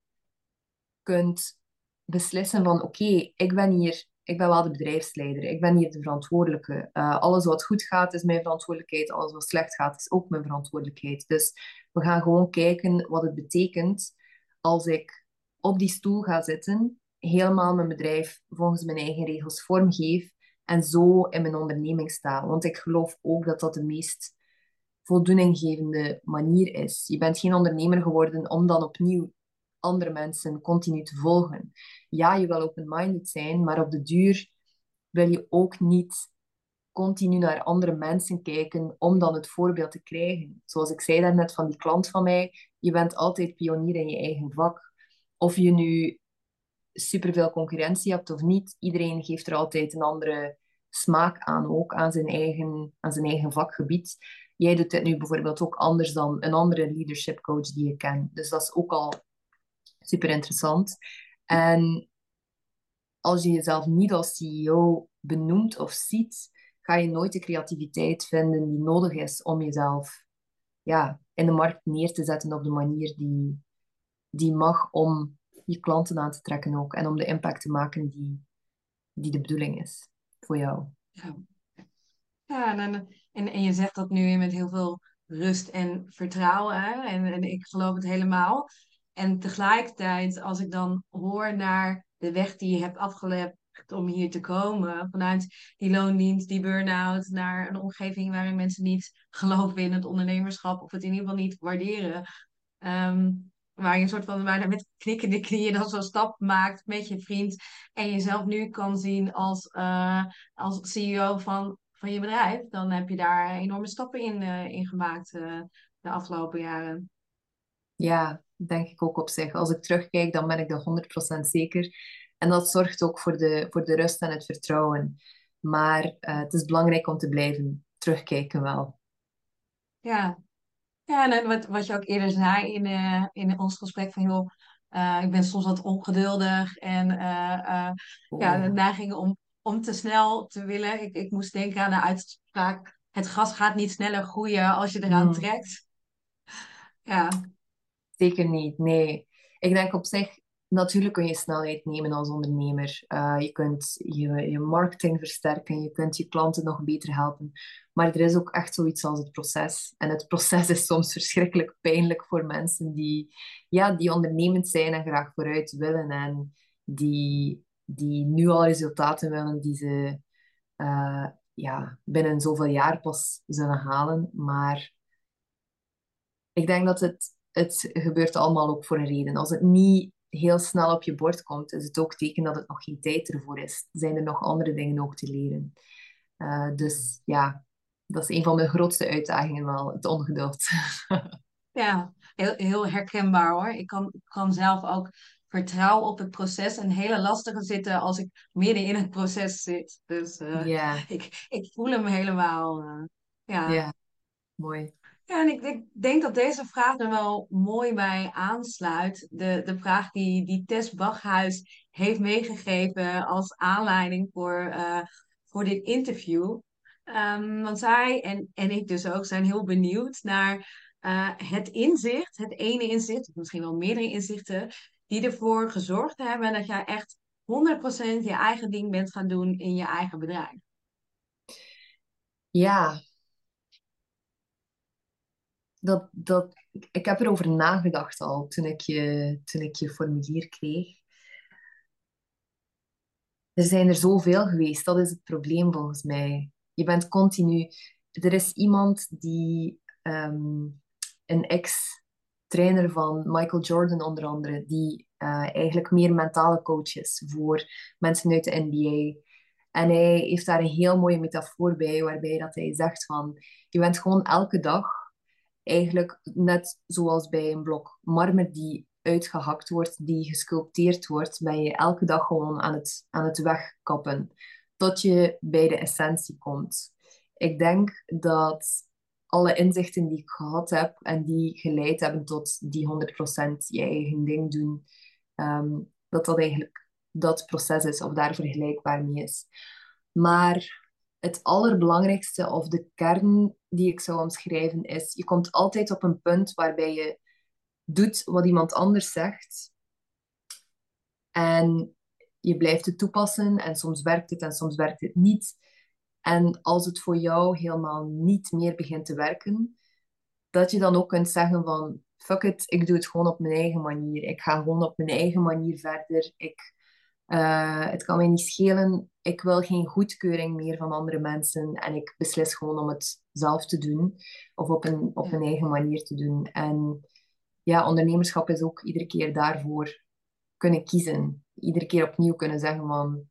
kunt beslissen van oké, ik ben hier, ik ben wel de bedrijfsleider, ik ben hier de verantwoordelijke. Uh, alles wat goed gaat is mijn verantwoordelijkheid, alles wat slecht gaat is ook mijn verantwoordelijkheid. Dus we gaan gewoon kijken wat het betekent als ik op die stoel ga zitten, helemaal mijn bedrijf volgens mijn eigen regels vormgeef en zo in mijn onderneming sta. Want ik geloof ook dat dat de meest voldoeninggevende manier is. Je bent geen ondernemer geworden om dan opnieuw andere mensen continu te volgen. Ja, je wil open-minded zijn, maar op de duur wil je ook niet continu naar andere mensen kijken om dan het voorbeeld te krijgen. Zoals ik zei daarnet van die klant van mij, je bent altijd pionier in je eigen vak. Of je nu superveel concurrentie hebt of niet, iedereen geeft er altijd een andere smaak aan, ook aan zijn eigen, aan zijn eigen vakgebied. Jij doet dit nu bijvoorbeeld ook anders dan een andere leadership coach die je kent. Dus dat is ook al super interessant. En als je jezelf niet als CEO benoemt of ziet, ga je nooit de creativiteit vinden die nodig is om jezelf ja, in de markt neer te zetten op de manier die, die mag om je klanten aan te trekken ook. En om de impact te maken die, die de bedoeling is voor jou. Ja, ja en je zegt dat nu met heel veel rust en vertrouwen. En, en ik geloof het helemaal. En tegelijkertijd, als ik dan hoor naar de weg die je hebt afgelegd om hier te komen, vanuit die loondienst, die burn-out, naar een omgeving waarin mensen niet geloven in het ondernemerschap of het in ieder geval niet waarderen. Ehm, waar je een soort van bijna met knikkende knieën dan zo'n stap maakt met je vriend. En jezelf nu kan zien als, uh, als CEO van, van je bedrijf. Dan heb je daar enorme stappen in, uh, in gemaakt uh, de afgelopen jaren. Ja, denk ik ook op zich. Als ik terugkijk, dan ben ik er 100% zeker. En dat zorgt ook voor de, voor de rust en het vertrouwen. Maar het is belangrijk om te blijven terugkijken wel. Ja, ja, en wat, wat je ook eerder zei in, uh, in ons gesprek van joh, uh, ik ben soms wat ongeduldig en uh, ja, de neiging om, om te snel te willen. Ik, ik moest denken aan de uitspraak, het gas gaat niet sneller groeien als je eraan mm. trekt. Ja. Zeker niet, nee. Ik denk op zich, Natuurlijk kun je snelheid nemen als ondernemer. Uh, je kunt je, je marketing versterken, je kunt je klanten nog beter helpen. Maar er is ook echt zoiets als het proces. En het proces is soms verschrikkelijk pijnlijk voor mensen die, ja, die ondernemend zijn en graag vooruit willen. En die, die nu al resultaten willen die ze uh, ja, binnen zoveel jaar pas zullen halen. Maar ik denk dat het, het gebeurt allemaal ook voor een reden. Als het niet heel snel op je bord komt, is het ook teken dat het nog geen tijd ervoor is. Zijn er nog andere dingen ook te leren? Uh, dus ja, dat is een van mijn grootste uitdagingen wel, het ongeduld. *laughs* ja, heel, heel herkenbaar hoor. Ik kan, kan zelf ook vertrouwen op het proces en hele lastige zitten als ik midden in het proces zit. Dus uh, yeah. ik, ik voel hem helemaal. Uh, ja. ja, mooi. Ja, en ik, ik, denk dat deze vraag er wel mooi bij aansluit. De, de vraag die, die Tess Bachhuis heeft meegegeven als aanleiding voor, uh, voor dit interview. Um, want zij en, en ik dus ook zijn heel benieuwd naar uh, het inzicht, het ene inzicht, of misschien wel meerdere inzichten, die ervoor gezorgd hebben dat jij echt 100% je eigen ding bent gaan doen in je eigen bedrijf. Ja, dat, dat, ik heb erover nagedacht al toen ik, je, toen ik je formulier kreeg. Er zijn er zoveel geweest, dat is het probleem volgens mij. Je bent continu. Er is iemand die, um, een ex-trainer van Michael Jordan onder andere, die uh, eigenlijk meer mentale coach is voor mensen uit de NBA. En hij heeft daar een heel mooie metafoor bij, waarbij dat hij zegt van, je bent gewoon elke dag eigenlijk net zoals bij een blok marmer die uitgehakt wordt, die gesculpteerd wordt, ben je elke dag gewoon aan het, aan het wegkappen tot je bij de essentie komt. Ik denk dat alle inzichten die ik gehad heb en die geleid hebben tot die 100% je eigen ding doen, ehm, dat dat eigenlijk dat proces is of daar vergelijkbaar mee is. Maar het allerbelangrijkste of de kern die ik zou omschrijven is, je komt altijd op een punt waarbij je doet wat iemand anders zegt en je blijft het toepassen en soms werkt het en soms werkt het niet. En als het voor jou helemaal niet meer begint te werken, dat je dan ook kunt zeggen van fuck it, ik doe het gewoon op mijn eigen manier. Ik ga gewoon op mijn eigen manier verder. Ik uh, het kan mij niet schelen. Ik wil geen goedkeuring meer van andere mensen. En ik beslis gewoon om het zelf te doen. Of op een, op een eigen manier te doen. En ja, ondernemerschap is ook iedere keer daarvoor kunnen kiezen. Iedere keer opnieuw kunnen zeggen van...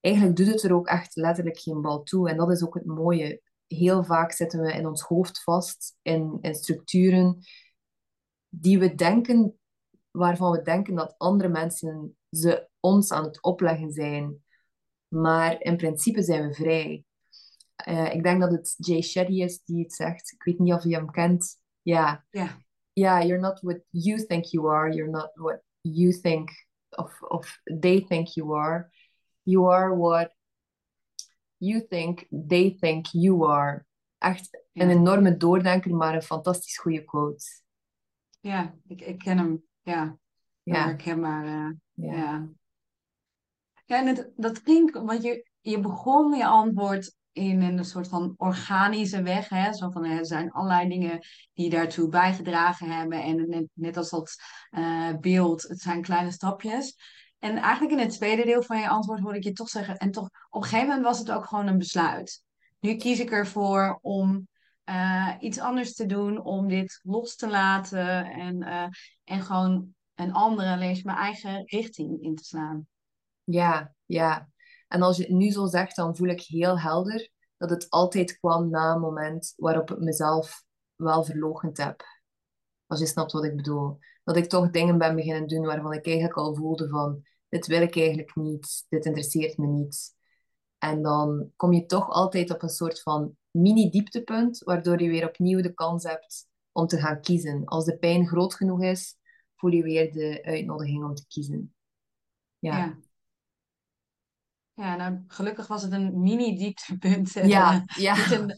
Eigenlijk doet het er ook echt letterlijk geen bal toe. En dat is ook het mooie. Heel vaak zitten we in ons hoofd vast in, in structuren die we denken, waarvan we denken dat andere mensen ze ons aan het opleggen zijn. Maar in principe zijn we vrij. Uh, ik denk dat het Jay Shetty is die het zegt. Ik weet niet of je hem kent. Ja. Ja. Yeah, you're not what you think you are. You're not what you think of, of they think you are. You are what you think they think you are. Echt een enorme doordenker, maar een fantastisch goede quote. Ja, ik, ik ken hem. Ja, ja. herkenbaar. Uh, ja. ja. Ja, en het, dat klinkt, want je, je begon je antwoord in een soort van organische weg. Hè? Zo van, er zijn allerlei dingen die daartoe bijgedragen hebben. En net, net als dat uh, beeld, het zijn kleine stapjes. En eigenlijk in het tweede deel van je antwoord hoorde ik je toch zeggen... en toch, op een gegeven moment was het ook gewoon een besluit. Nu kies ik ervoor om uh, iets anders te doen, om dit los te laten... en, uh, en gewoon een andere, lees mijn eigen richting in te slaan. Ja, ja. En als je het nu zo zegt, dan voel ik heel helder dat het altijd kwam na een moment waarop ik mezelf wel verlogend heb. Als je snapt wat ik bedoel. Dat ik toch dingen ben beginnen doen waarvan ik eigenlijk al voelde van, dit wil ik eigenlijk niet, dit interesseert me niet. En dan kom je toch altijd op een soort van mini-dieptepunt, waardoor je weer opnieuw de kans hebt om te gaan kiezen. Als de pijn groot genoeg is, voel je weer de uitnodiging om te kiezen. Ja. ja. Ja, nou, gelukkig was het een mini-dieptepunt. Ja, *laughs* ja. Niet een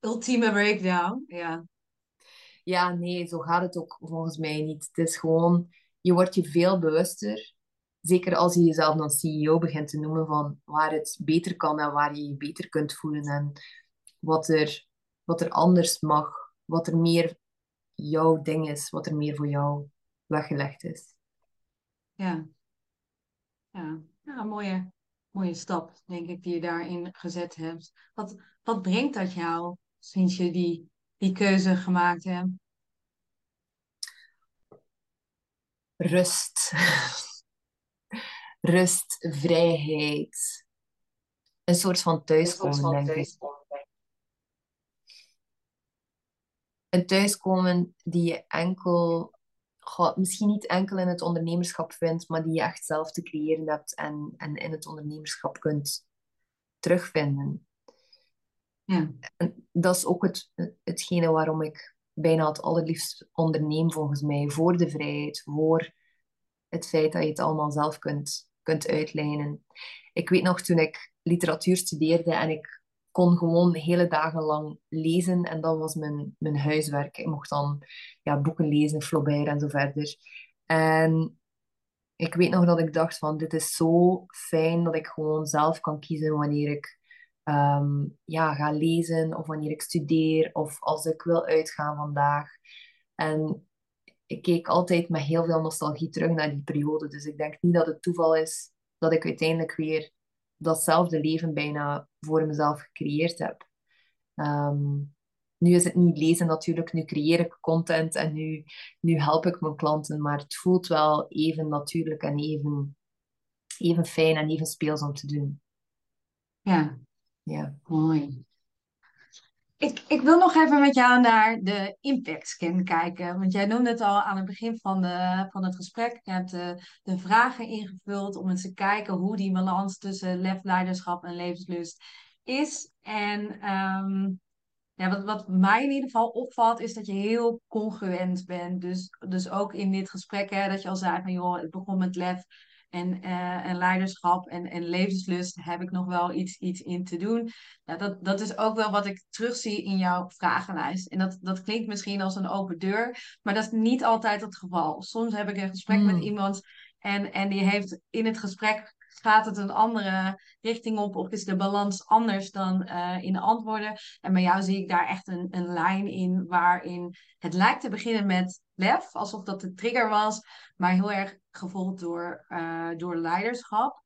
ultieme breakdown. Ja. ja, nee, zo gaat het ook volgens mij niet. Het is gewoon, je wordt je veel bewuster. Zeker als je jezelf dan CEO begint te noemen van waar het beter kan en waar je je beter kunt voelen. En wat er, wat er anders mag. Wat er meer jouw ding is. Wat er meer voor jou weggelegd is. Ja. Ja, ja mooie, mooie stap, denk ik, die je daarin gezet hebt. Wat, wat brengt dat jou sinds je die, die keuze gemaakt hebt? Rust. *laughs* Rust, vrijheid. Een soort van thuiskomen, denk ik. Een thuiskomen die je enkel misschien niet enkel in het ondernemerschap vindt, maar die je echt zelf te creëren hebt en, en in het ondernemerschap kunt terugvinden. Ja. En dat is ook het, hetgene waarom ik bijna het allerliefst onderneem, volgens mij. Voor de vrijheid, voor het feit dat je het allemaal zelf kunt, kunt uitlijnen. Ik weet nog toen ik literatuur studeerde en ik kon gewoon hele dagen lang lezen en dat was mijn, mijn huiswerk. Ik mocht dan ja, boeken lezen, Flaubert en zo verder. En ik weet nog dat ik dacht van dit is zo fijn dat ik gewoon zelf kan kiezen wanneer ik ehm, ja, ga lezen of wanneer ik studeer of als ik wil uitgaan vandaag. En ik keek altijd met heel veel nostalgie terug naar die periode. Dus ik denk niet dat het toeval is dat ik uiteindelijk weer datzelfde leven bijna voor mezelf gecreëerd heb. Ehm, nu is het niet lezen natuurlijk, nu creëer ik content en nu, nu help ik mijn klanten, maar het voelt wel even natuurlijk en even, even fijn en even speels om te doen. Ja, ja. mooi. Ik, ik wil nog even met jou naar de impact scan kijken. Want jij noemde het al aan het begin van, de, van het gesprek. Je hebt de, de vragen ingevuld om eens te kijken hoe die balans tussen lef, leiderschap en levenslust is. En ehm, ja, wat, wat mij in ieder geval opvalt, is dat je heel congruent bent. Dus, dus ook in dit gesprek, hè, dat je al zei van joh, het begon met lef en, uh, en leiderschap en, en levenslust heb ik nog wel iets, iets in te doen. Ja, dat, dat is ook wel wat ik terugzie in jouw vragenlijst. En dat, dat klinkt misschien als een open deur, maar dat is niet altijd het geval. Soms heb ik een gesprek met hmm. iemand en, en die heeft in het gesprek gaat het een andere richting op of is de balans anders dan uh, in de antwoorden? En bij jou zie ik daar echt een, een lijn in waarin het lijkt te beginnen met lef, alsof dat de trigger was, maar heel erg gevolgd door, uh, door leiderschap.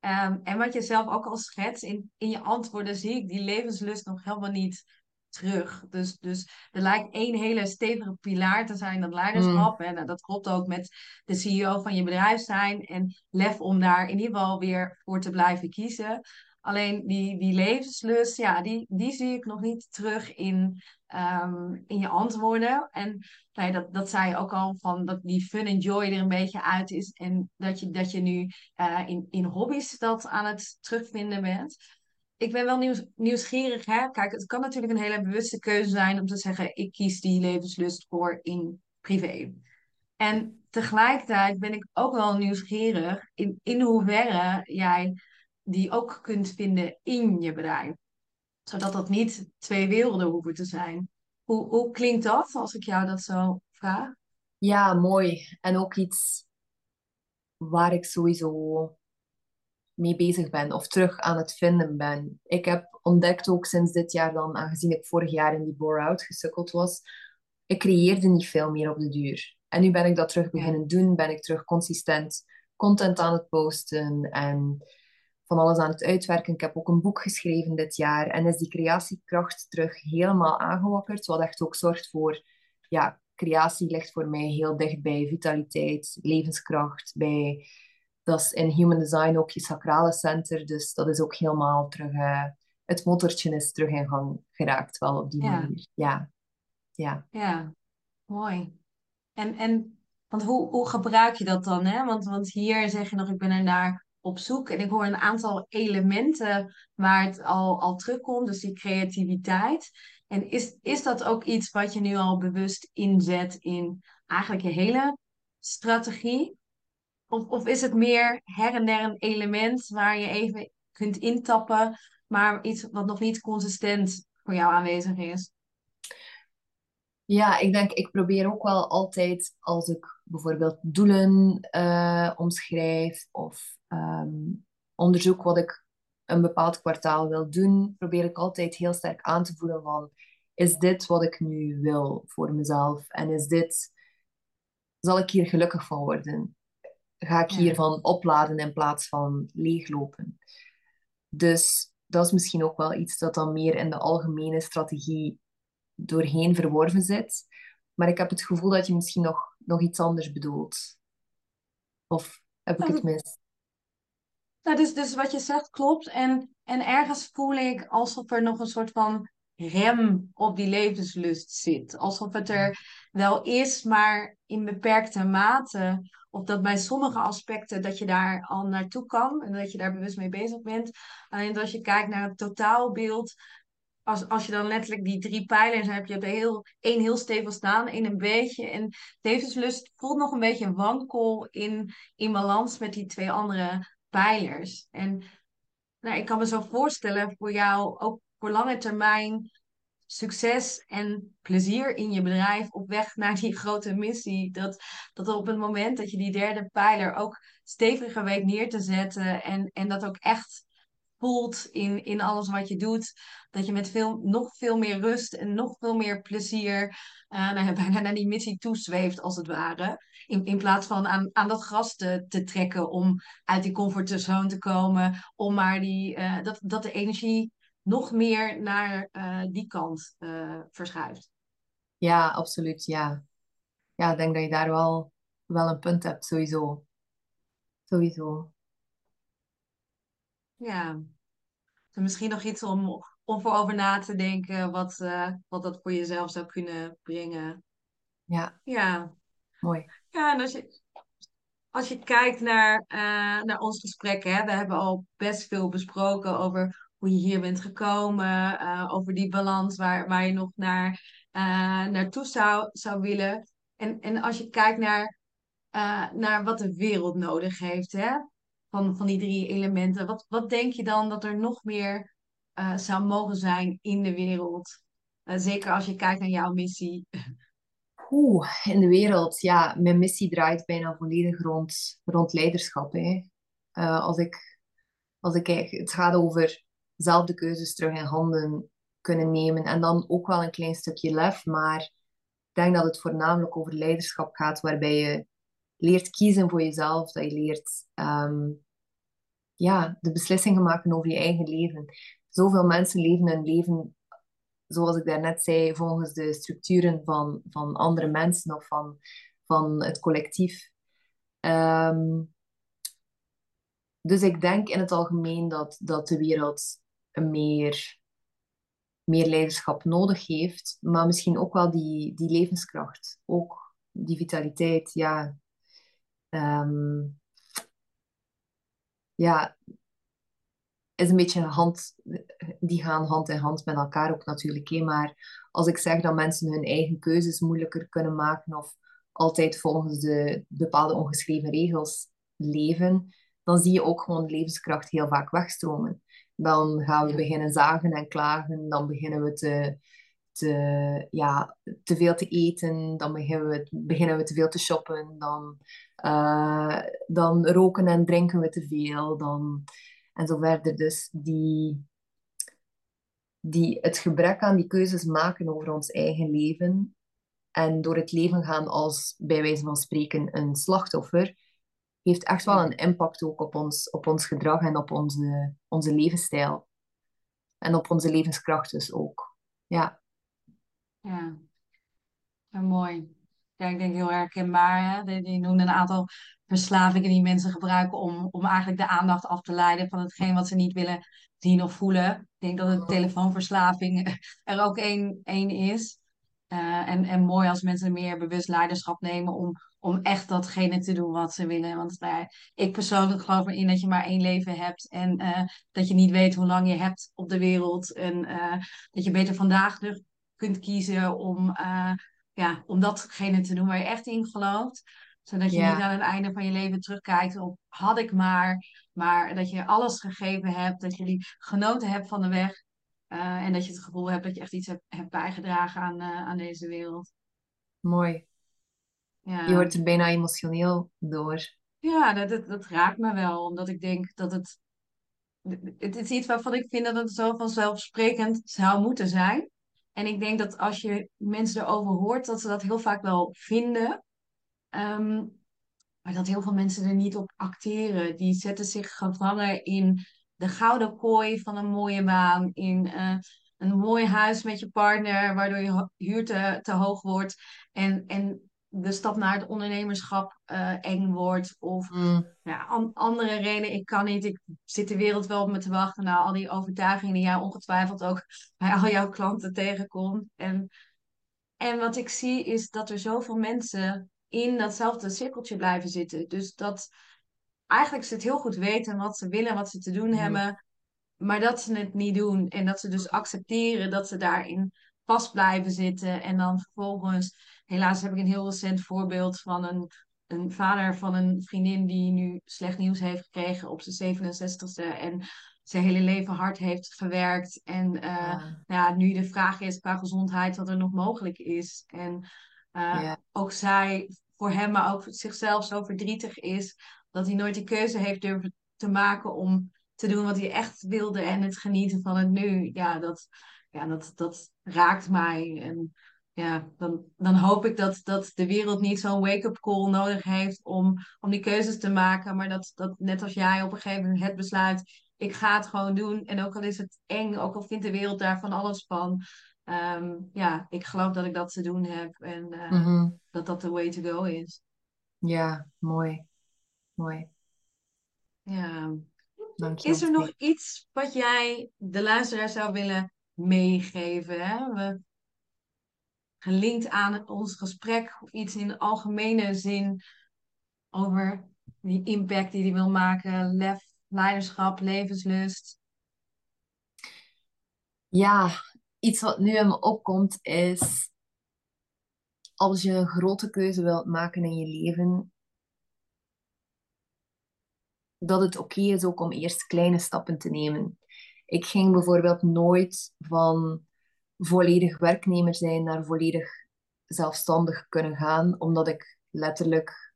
Um, en wat je zelf ook al schetst, in, in je antwoorden zie ik die levenslust nog helemaal niet terug. Dus, dus er lijkt één hele stevige pilaar te zijn, dat leiderschap. Mm. En dat klopt ook met de CEO van je bedrijf zijn. En lef om daar in ieder geval weer voor te blijven kiezen. Alleen die, die levenslust, ja, die, die zie ik nog niet terug in ehm, in je antwoorden. En nou dat, dat zei je ook al, van dat die fun en joy er een beetje uit is. En dat je, dat je nu uh, in, in hobby's dat aan het terugvinden bent. Ik ben wel nieuws, nieuwsgierig. Hè? Kijk, het kan natuurlijk een hele bewuste keuze zijn om te zeggen: ik kies die levenslust voor in privé. En tegelijkertijd ben ik ook wel nieuwsgierig in, in hoeverre jij die ook kunt vinden in je bedrijf. Zodat dat niet twee werelden hoeven te zijn. Hoe, hoe klinkt dat als ik jou dat zo vraag? Ja, mooi. En ook iets waar ik sowieso mee bezig ben of terug aan het vinden ben. Ik heb ontdekt ook sinds dit jaar dan, aangezien ik vorig jaar in die bore-out gesukkeld was, ik creëerde niet veel meer op de duur. En nu ben ik dat terug beginnen doen, ben ik terug consistent content aan het posten en van alles aan het uitwerken. Ik heb ook een boek geschreven dit jaar en is die creatiekracht terug helemaal aangewakkerd, wat echt ook zorgt voor, ja, creatie ligt voor mij heel dicht bij vitaliteit, levenskracht, bij, dat is in Human Design ook je sacrale center, dus dat is ook helemaal terug, uh, het motortje is terug in gang geraakt, wel op die manier. Ja, ja. Ja, mooi. En, en want hoe, hoe gebruik je dat dan? Hè? Want, want hier zeg je nog, ik ben er naar op zoek. En ik hoor een aantal elementen waar het al, al terugkomt. Dus die creativiteit. En is, is dat ook iets wat je nu al bewust inzet in eigenlijk je hele strategie? Of, of is het meer her en der een element waar je even kunt intappen, maar iets wat nog niet consistent voor jou aanwezig is? Ja, ik denk, ik probeer ook wel altijd als ik bijvoorbeeld doelen uh, omschrijf of um, onderzoek wat ik een bepaald kwartaal wil doen, probeer ik altijd heel sterk aan te voelen van, is dit wat ik nu wil voor mezelf? En is dit, zal ik hier gelukkig van worden? Ga ik hiervan opladen in plaats van leeglopen? Dus dat is misschien ook wel iets dat dan meer in de algemene strategie doorheen verworven zit. Maar ik heb het gevoel dat je misschien nog, nog iets anders bedoelt. Of heb ik het mis? Nou, dus, dus wat je zegt klopt. En, en ergens voel ik alsof er nog een soort van rem op die levenslust zit. Alsof het er wel is, maar in beperkte mate. Of dat bij sommige aspecten dat je daar al naartoe kan en dat je daar bewust mee bezig bent. Alleen als je kijkt naar het totaalbeeld, als, als je dan letterlijk die drie pijlers hebt, je hebt heel, één heel stevig staan, één een beetje. En levenslust voelt nog een beetje wankel in, in balans met die twee andere pijlers. En nou, ik kan me zo voorstellen voor jou, ook voor lange termijn, succes en plezier in je bedrijf op weg naar die grote missie. Dat, dat op het moment dat je die derde pijler ook steviger weet neer te zetten en, en dat ook echt voelt in, in alles wat je doet. Dat je met veel, nog veel meer rust en nog veel meer plezier uh, nou, *laughs* bijna naar die missie toezweeft, als het ware. In, in plaats van aan, aan dat gras te, te trekken om uit die comfortzone te komen. Om maar die, uh, dat, dat de energie nog meer naar uh, die kant verschuift. Ja, absoluut. Ja. ja, ik denk dat je daar wel, wel een punt hebt, sowieso. Sowieso. Ja. misschien nog iets om, om voor over na te denken wat, uh, wat dat voor jezelf zou kunnen brengen. Ja. Ja. Mooi. Ja, en als je, als je kijkt naar, uh, naar ons gesprek, hè, we hebben al best veel besproken over hoe je hier bent gekomen, uh, over die balans waar, waar je nog naar, naartoe zou, zou willen. En, en als je kijkt naar, naar wat de wereld nodig heeft, hè, van, van die drie elementen. Wat, wat denk je dan dat er nog meer uh, zou mogen zijn in de wereld? Uh, zeker als je kijkt naar jouw missie. Oeh, in de wereld. Ja, mijn missie draait bijna volledig rond, rond leiderschap. Hè. Uh, als ik, als ik kijk, het gaat over zelf de keuzes terug in handen kunnen nemen. En dan ook wel een klein stukje lef. Maar ik denk dat het voornamelijk over leiderschap gaat, waarbij je leert kiezen voor jezelf, dat je leert um, ja, de beslissingen maken over je eigen leven. Zoveel mensen leven hun leven, zoals ik daarnet zei, volgens de structuren van, van andere mensen of van, van het collectief. Um, dus ik denk in het algemeen dat, dat de wereld meer meer leiderschap nodig heeft, maar misschien ook wel die, die levenskracht, ook die vitaliteit, ja. Ehm, ja, is een beetje hand, die gaan hand in hand met elkaar ook natuurlijk. Maar als ik zeg dat mensen hun eigen keuzes moeilijker kunnen maken of altijd volgens de bepaalde ongeschreven regels leven, dan zie je ook gewoon de levenskracht heel vaak wegstromen. Dan gaan we beginnen zagen en klagen, dan beginnen we te, te, ja, te veel te eten, dan beginnen we, beginnen we te veel te shoppen, dan, uh, dan roken en drinken we te veel, dan, en zo verder. Dus die, die, het gebrek aan die keuzes maken over ons eigen leven en door het leven gaan als, bij wijze van spreken, een slachtoffer, heeft echt wel een impact ook op ons, op ons gedrag en op onze, onze levensstijl. En op onze levenskracht dus ook. Ja. Ja, ja mooi. Ja, ik denk heel herkenbaar. Hè? Die, die noemde een aantal verslavingen die mensen gebruiken om, om eigenlijk de aandacht af te leiden van hetgeen wat ze niet willen zien of voelen. Ik denk dat de telefoonverslaving *laughs* er ook één, één is. Uh, en, en mooi als mensen meer bewust leiderschap nemen om, om echt datgene te doen wat ze willen. Want nou ja, ik persoonlijk geloof erin dat je maar één leven hebt en uh, dat je niet weet hoe lang je hebt op de wereld. En uh, dat je beter vandaag kunt kiezen om, ja, om datgene te doen waar je echt in gelooft zodat je niet aan het einde van je leven terugkijkt op had ik maar. Maar dat je alles gegeven hebt. Dat je genoten hebt van de weg. Uh, en dat je het gevoel hebt dat je echt iets hebt, hebt bijgedragen aan, uh, aan deze wereld. Mooi. Ja. Je wordt er bijna emotioneel door. Ja, dat, dat, dat, raakt me wel. Omdat ik denk dat het... Het is iets waarvan ik vind dat het zo vanzelfsprekend zou moeten zijn. En ik denk dat als je mensen erover hoort, dat ze dat heel vaak wel vinden. Ehm, maar dat heel veel mensen er niet op acteren. Die zetten zich gevangen in de gouden kooi van een mooie baan. In uh, een mooi huis met je partner, waardoor je huur te, te hoog wordt. En, en de stap naar het ondernemerschap uh, eng wordt. Of mm. ja, an, andere redenen. Ik kan niet. Ik zit de wereld wel op me te wachten. Nou, al die overtuigingen die jij ongetwijfeld ook *laughs* bij al jouw klanten tegenkomt. En, en wat ik zie is dat er zoveel mensen in datzelfde cirkeltje blijven zitten. Dus dat eigenlijk ze het heel goed weten wat ze willen, wat ze te doen hebben, maar dat ze het niet doen. En dat ze dus accepteren dat ze daarin vast blijven zitten. En dan vervolgens, helaas heb ik een heel recent voorbeeld van een, een vader van een vriendin die nu slecht nieuws heeft gekregen op zijn 67ste. En zijn hele leven hard heeft gewerkt. En uh, ja. ja. nu de vraag is qua gezondheid wat er nog mogelijk is. En uh, ook zij voor hem, maar ook zichzelf zo verdrietig is dat hij nooit de keuze heeft durven te maken om te doen wat hij echt wilde en het genieten van het nu. Ja, dat, ja, dat, dat raakt mij. En ja, dan, dan hoop ik dat, dat de wereld niet zo'n wake-up call nodig heeft om, om die keuzes te maken. Maar dat, dat net als jij op een gegeven moment het besluit, ik ga het gewoon doen. En ook al is het eng, ook al vindt de wereld daar van alles van. Ehm, ja, ik geloof dat ik dat te doen heb en uh, dat dat de way to go is. Ja, mooi. Mooi. Ja. Is er nog iets wat jij de luisteraar zou willen meegeven? Hè? We, gelinkt aan ons gesprek iets in de algemene zin over die impact die hij wil maken, lef, leiderschap, levenslust? Ja, iets wat nu in me opkomt is, als je een grote keuze wilt maken in je leven, dat het oké is ook om eerst kleine stappen te nemen. Ik ging bijvoorbeeld nooit van volledig werknemer zijn naar volledig zelfstandig kunnen gaan, omdat ik letterlijk,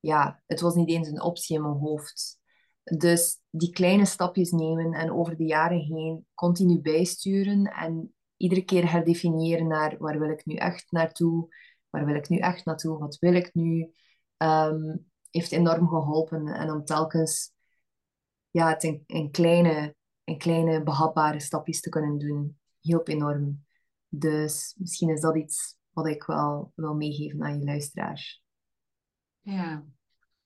ja, het was niet eens een optie in mijn hoofd. Dus die kleine stapjes nemen en over de jaren heen continu bijsturen en iedere keer herdefiniëren naar waar wil ik nu echt naartoe, waar wil ik nu echt naartoe, wat wil ik nu, um, heeft enorm geholpen. En om telkens ja, het in, in, kleine, in kleine behapbare stapjes te kunnen doen, hielp enorm. Dus misschien is dat iets wat ik wel wil meegeven aan je luisteraars. Ja,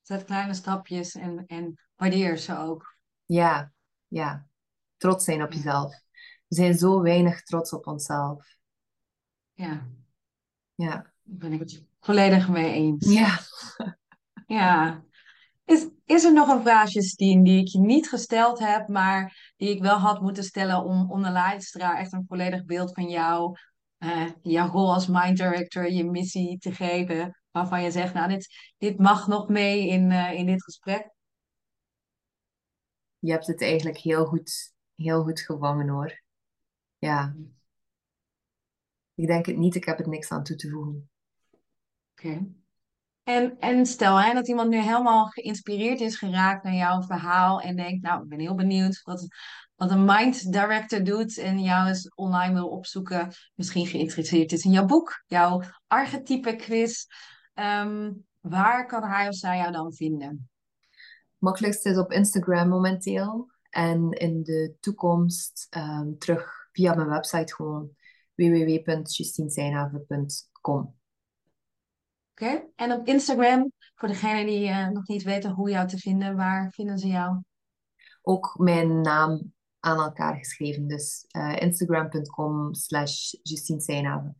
zet kleine stapjes en, en waardeer ze ook. Ja, ja. Trots zijn op jezelf. We zijn zo weinig trots op onszelf. Ja, Ja. daar ben ik het volledig mee eens. Ja. Ja. Is, er nog een vraag, Justine, die ik je niet gesteld heb, maar die ik wel had moeten stellen om, om de luisteraar echt een volledig beeld van jou, eh, jouw rol als mind director, je missie te geven, waarvan je zegt, nou, dit, dit mag nog mee in, eh, in dit gesprek? Je hebt het eigenlijk heel goed, heel goed gevangen hoor. Ja. Ik denk het niet, ik heb er niks aan toe te voegen. Oké. En, en stel hè, dat iemand nu helemaal geïnspireerd is geraakt naar jouw verhaal en denkt, nou, ik ben heel benieuwd wat, wat een mind director doet en jou eens online wil opzoeken, misschien geïnteresseerd is in jouw boek, jouw archetype quiz. Ehm, waar kan hij of zij jou dan vinden? Makkelijkst is op Instagram momenteel. En in de toekomst ehm, terug via mijn website gewoon. Oké. En op Instagram, voor degenen die eh, nog niet weten hoe jou te vinden, waar vinden ze jou? Ook mijn naam aan elkaar geschreven. Dus eh, instagram.com slash Justine.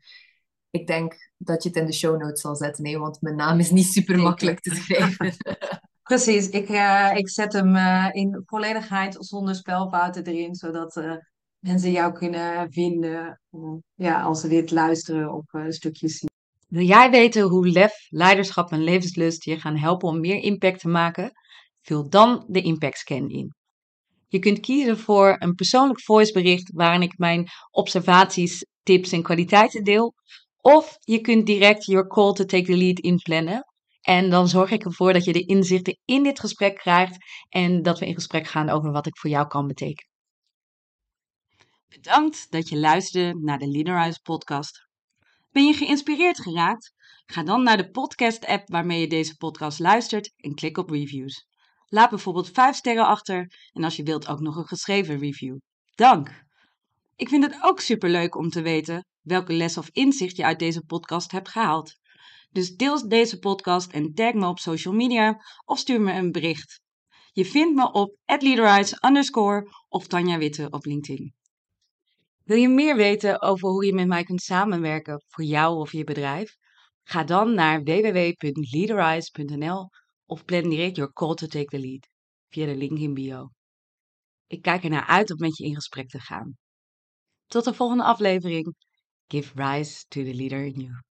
Ik denk dat je het in de show notes zal zetten, hè, want mijn naam is niet super makkelijk te schrijven. *laughs* Precies, ik, eh, ik zet hem in volledigheid zonder spelfouten erin, zodat mensen jou kunnen vinden ja, als ze dit luisteren of stukjes zien. Wil jij weten hoe lef, leiderschap en levenslust je gaan helpen om meer impact te maken? Vul dan de Impact Scan in. Je kunt kiezen voor een persoonlijk voicebericht waarin ik mijn observaties, tips en kwaliteiten deel. Of je kunt direct your call to take the lead inplannen. En dan zorg ik ervoor dat je de inzichten in dit gesprek krijgt en dat we in gesprek gaan over wat ik voor jou kan betekenen. Bedankt dat je luisterde naar de Leaderize podcast. Ben je geïnspireerd geraakt? Ga dan naar de podcast-app waarmee je deze podcast luistert en klik op reviews. Laat bijvoorbeeld 5 sterren achter en als je wilt ook nog een geschreven review. Dank! Ik vind het ook superleuk om te weten welke les of inzicht je uit deze podcast hebt gehaald. Dus deel deze podcast en tag me op social media of stuur me een bericht. Je vindt me op @leaderize underscore of Tanja Witte op LinkedIn. Wil je meer weten over hoe je met mij kunt samenwerken voor jou of je bedrijf? Ga dan naar www.leaderize.nl of plan direct your call to take the lead via de link in bio. Ik kijk ernaar uit om met je in gesprek te gaan. Tot de volgende aflevering. Give rise to the leader in you.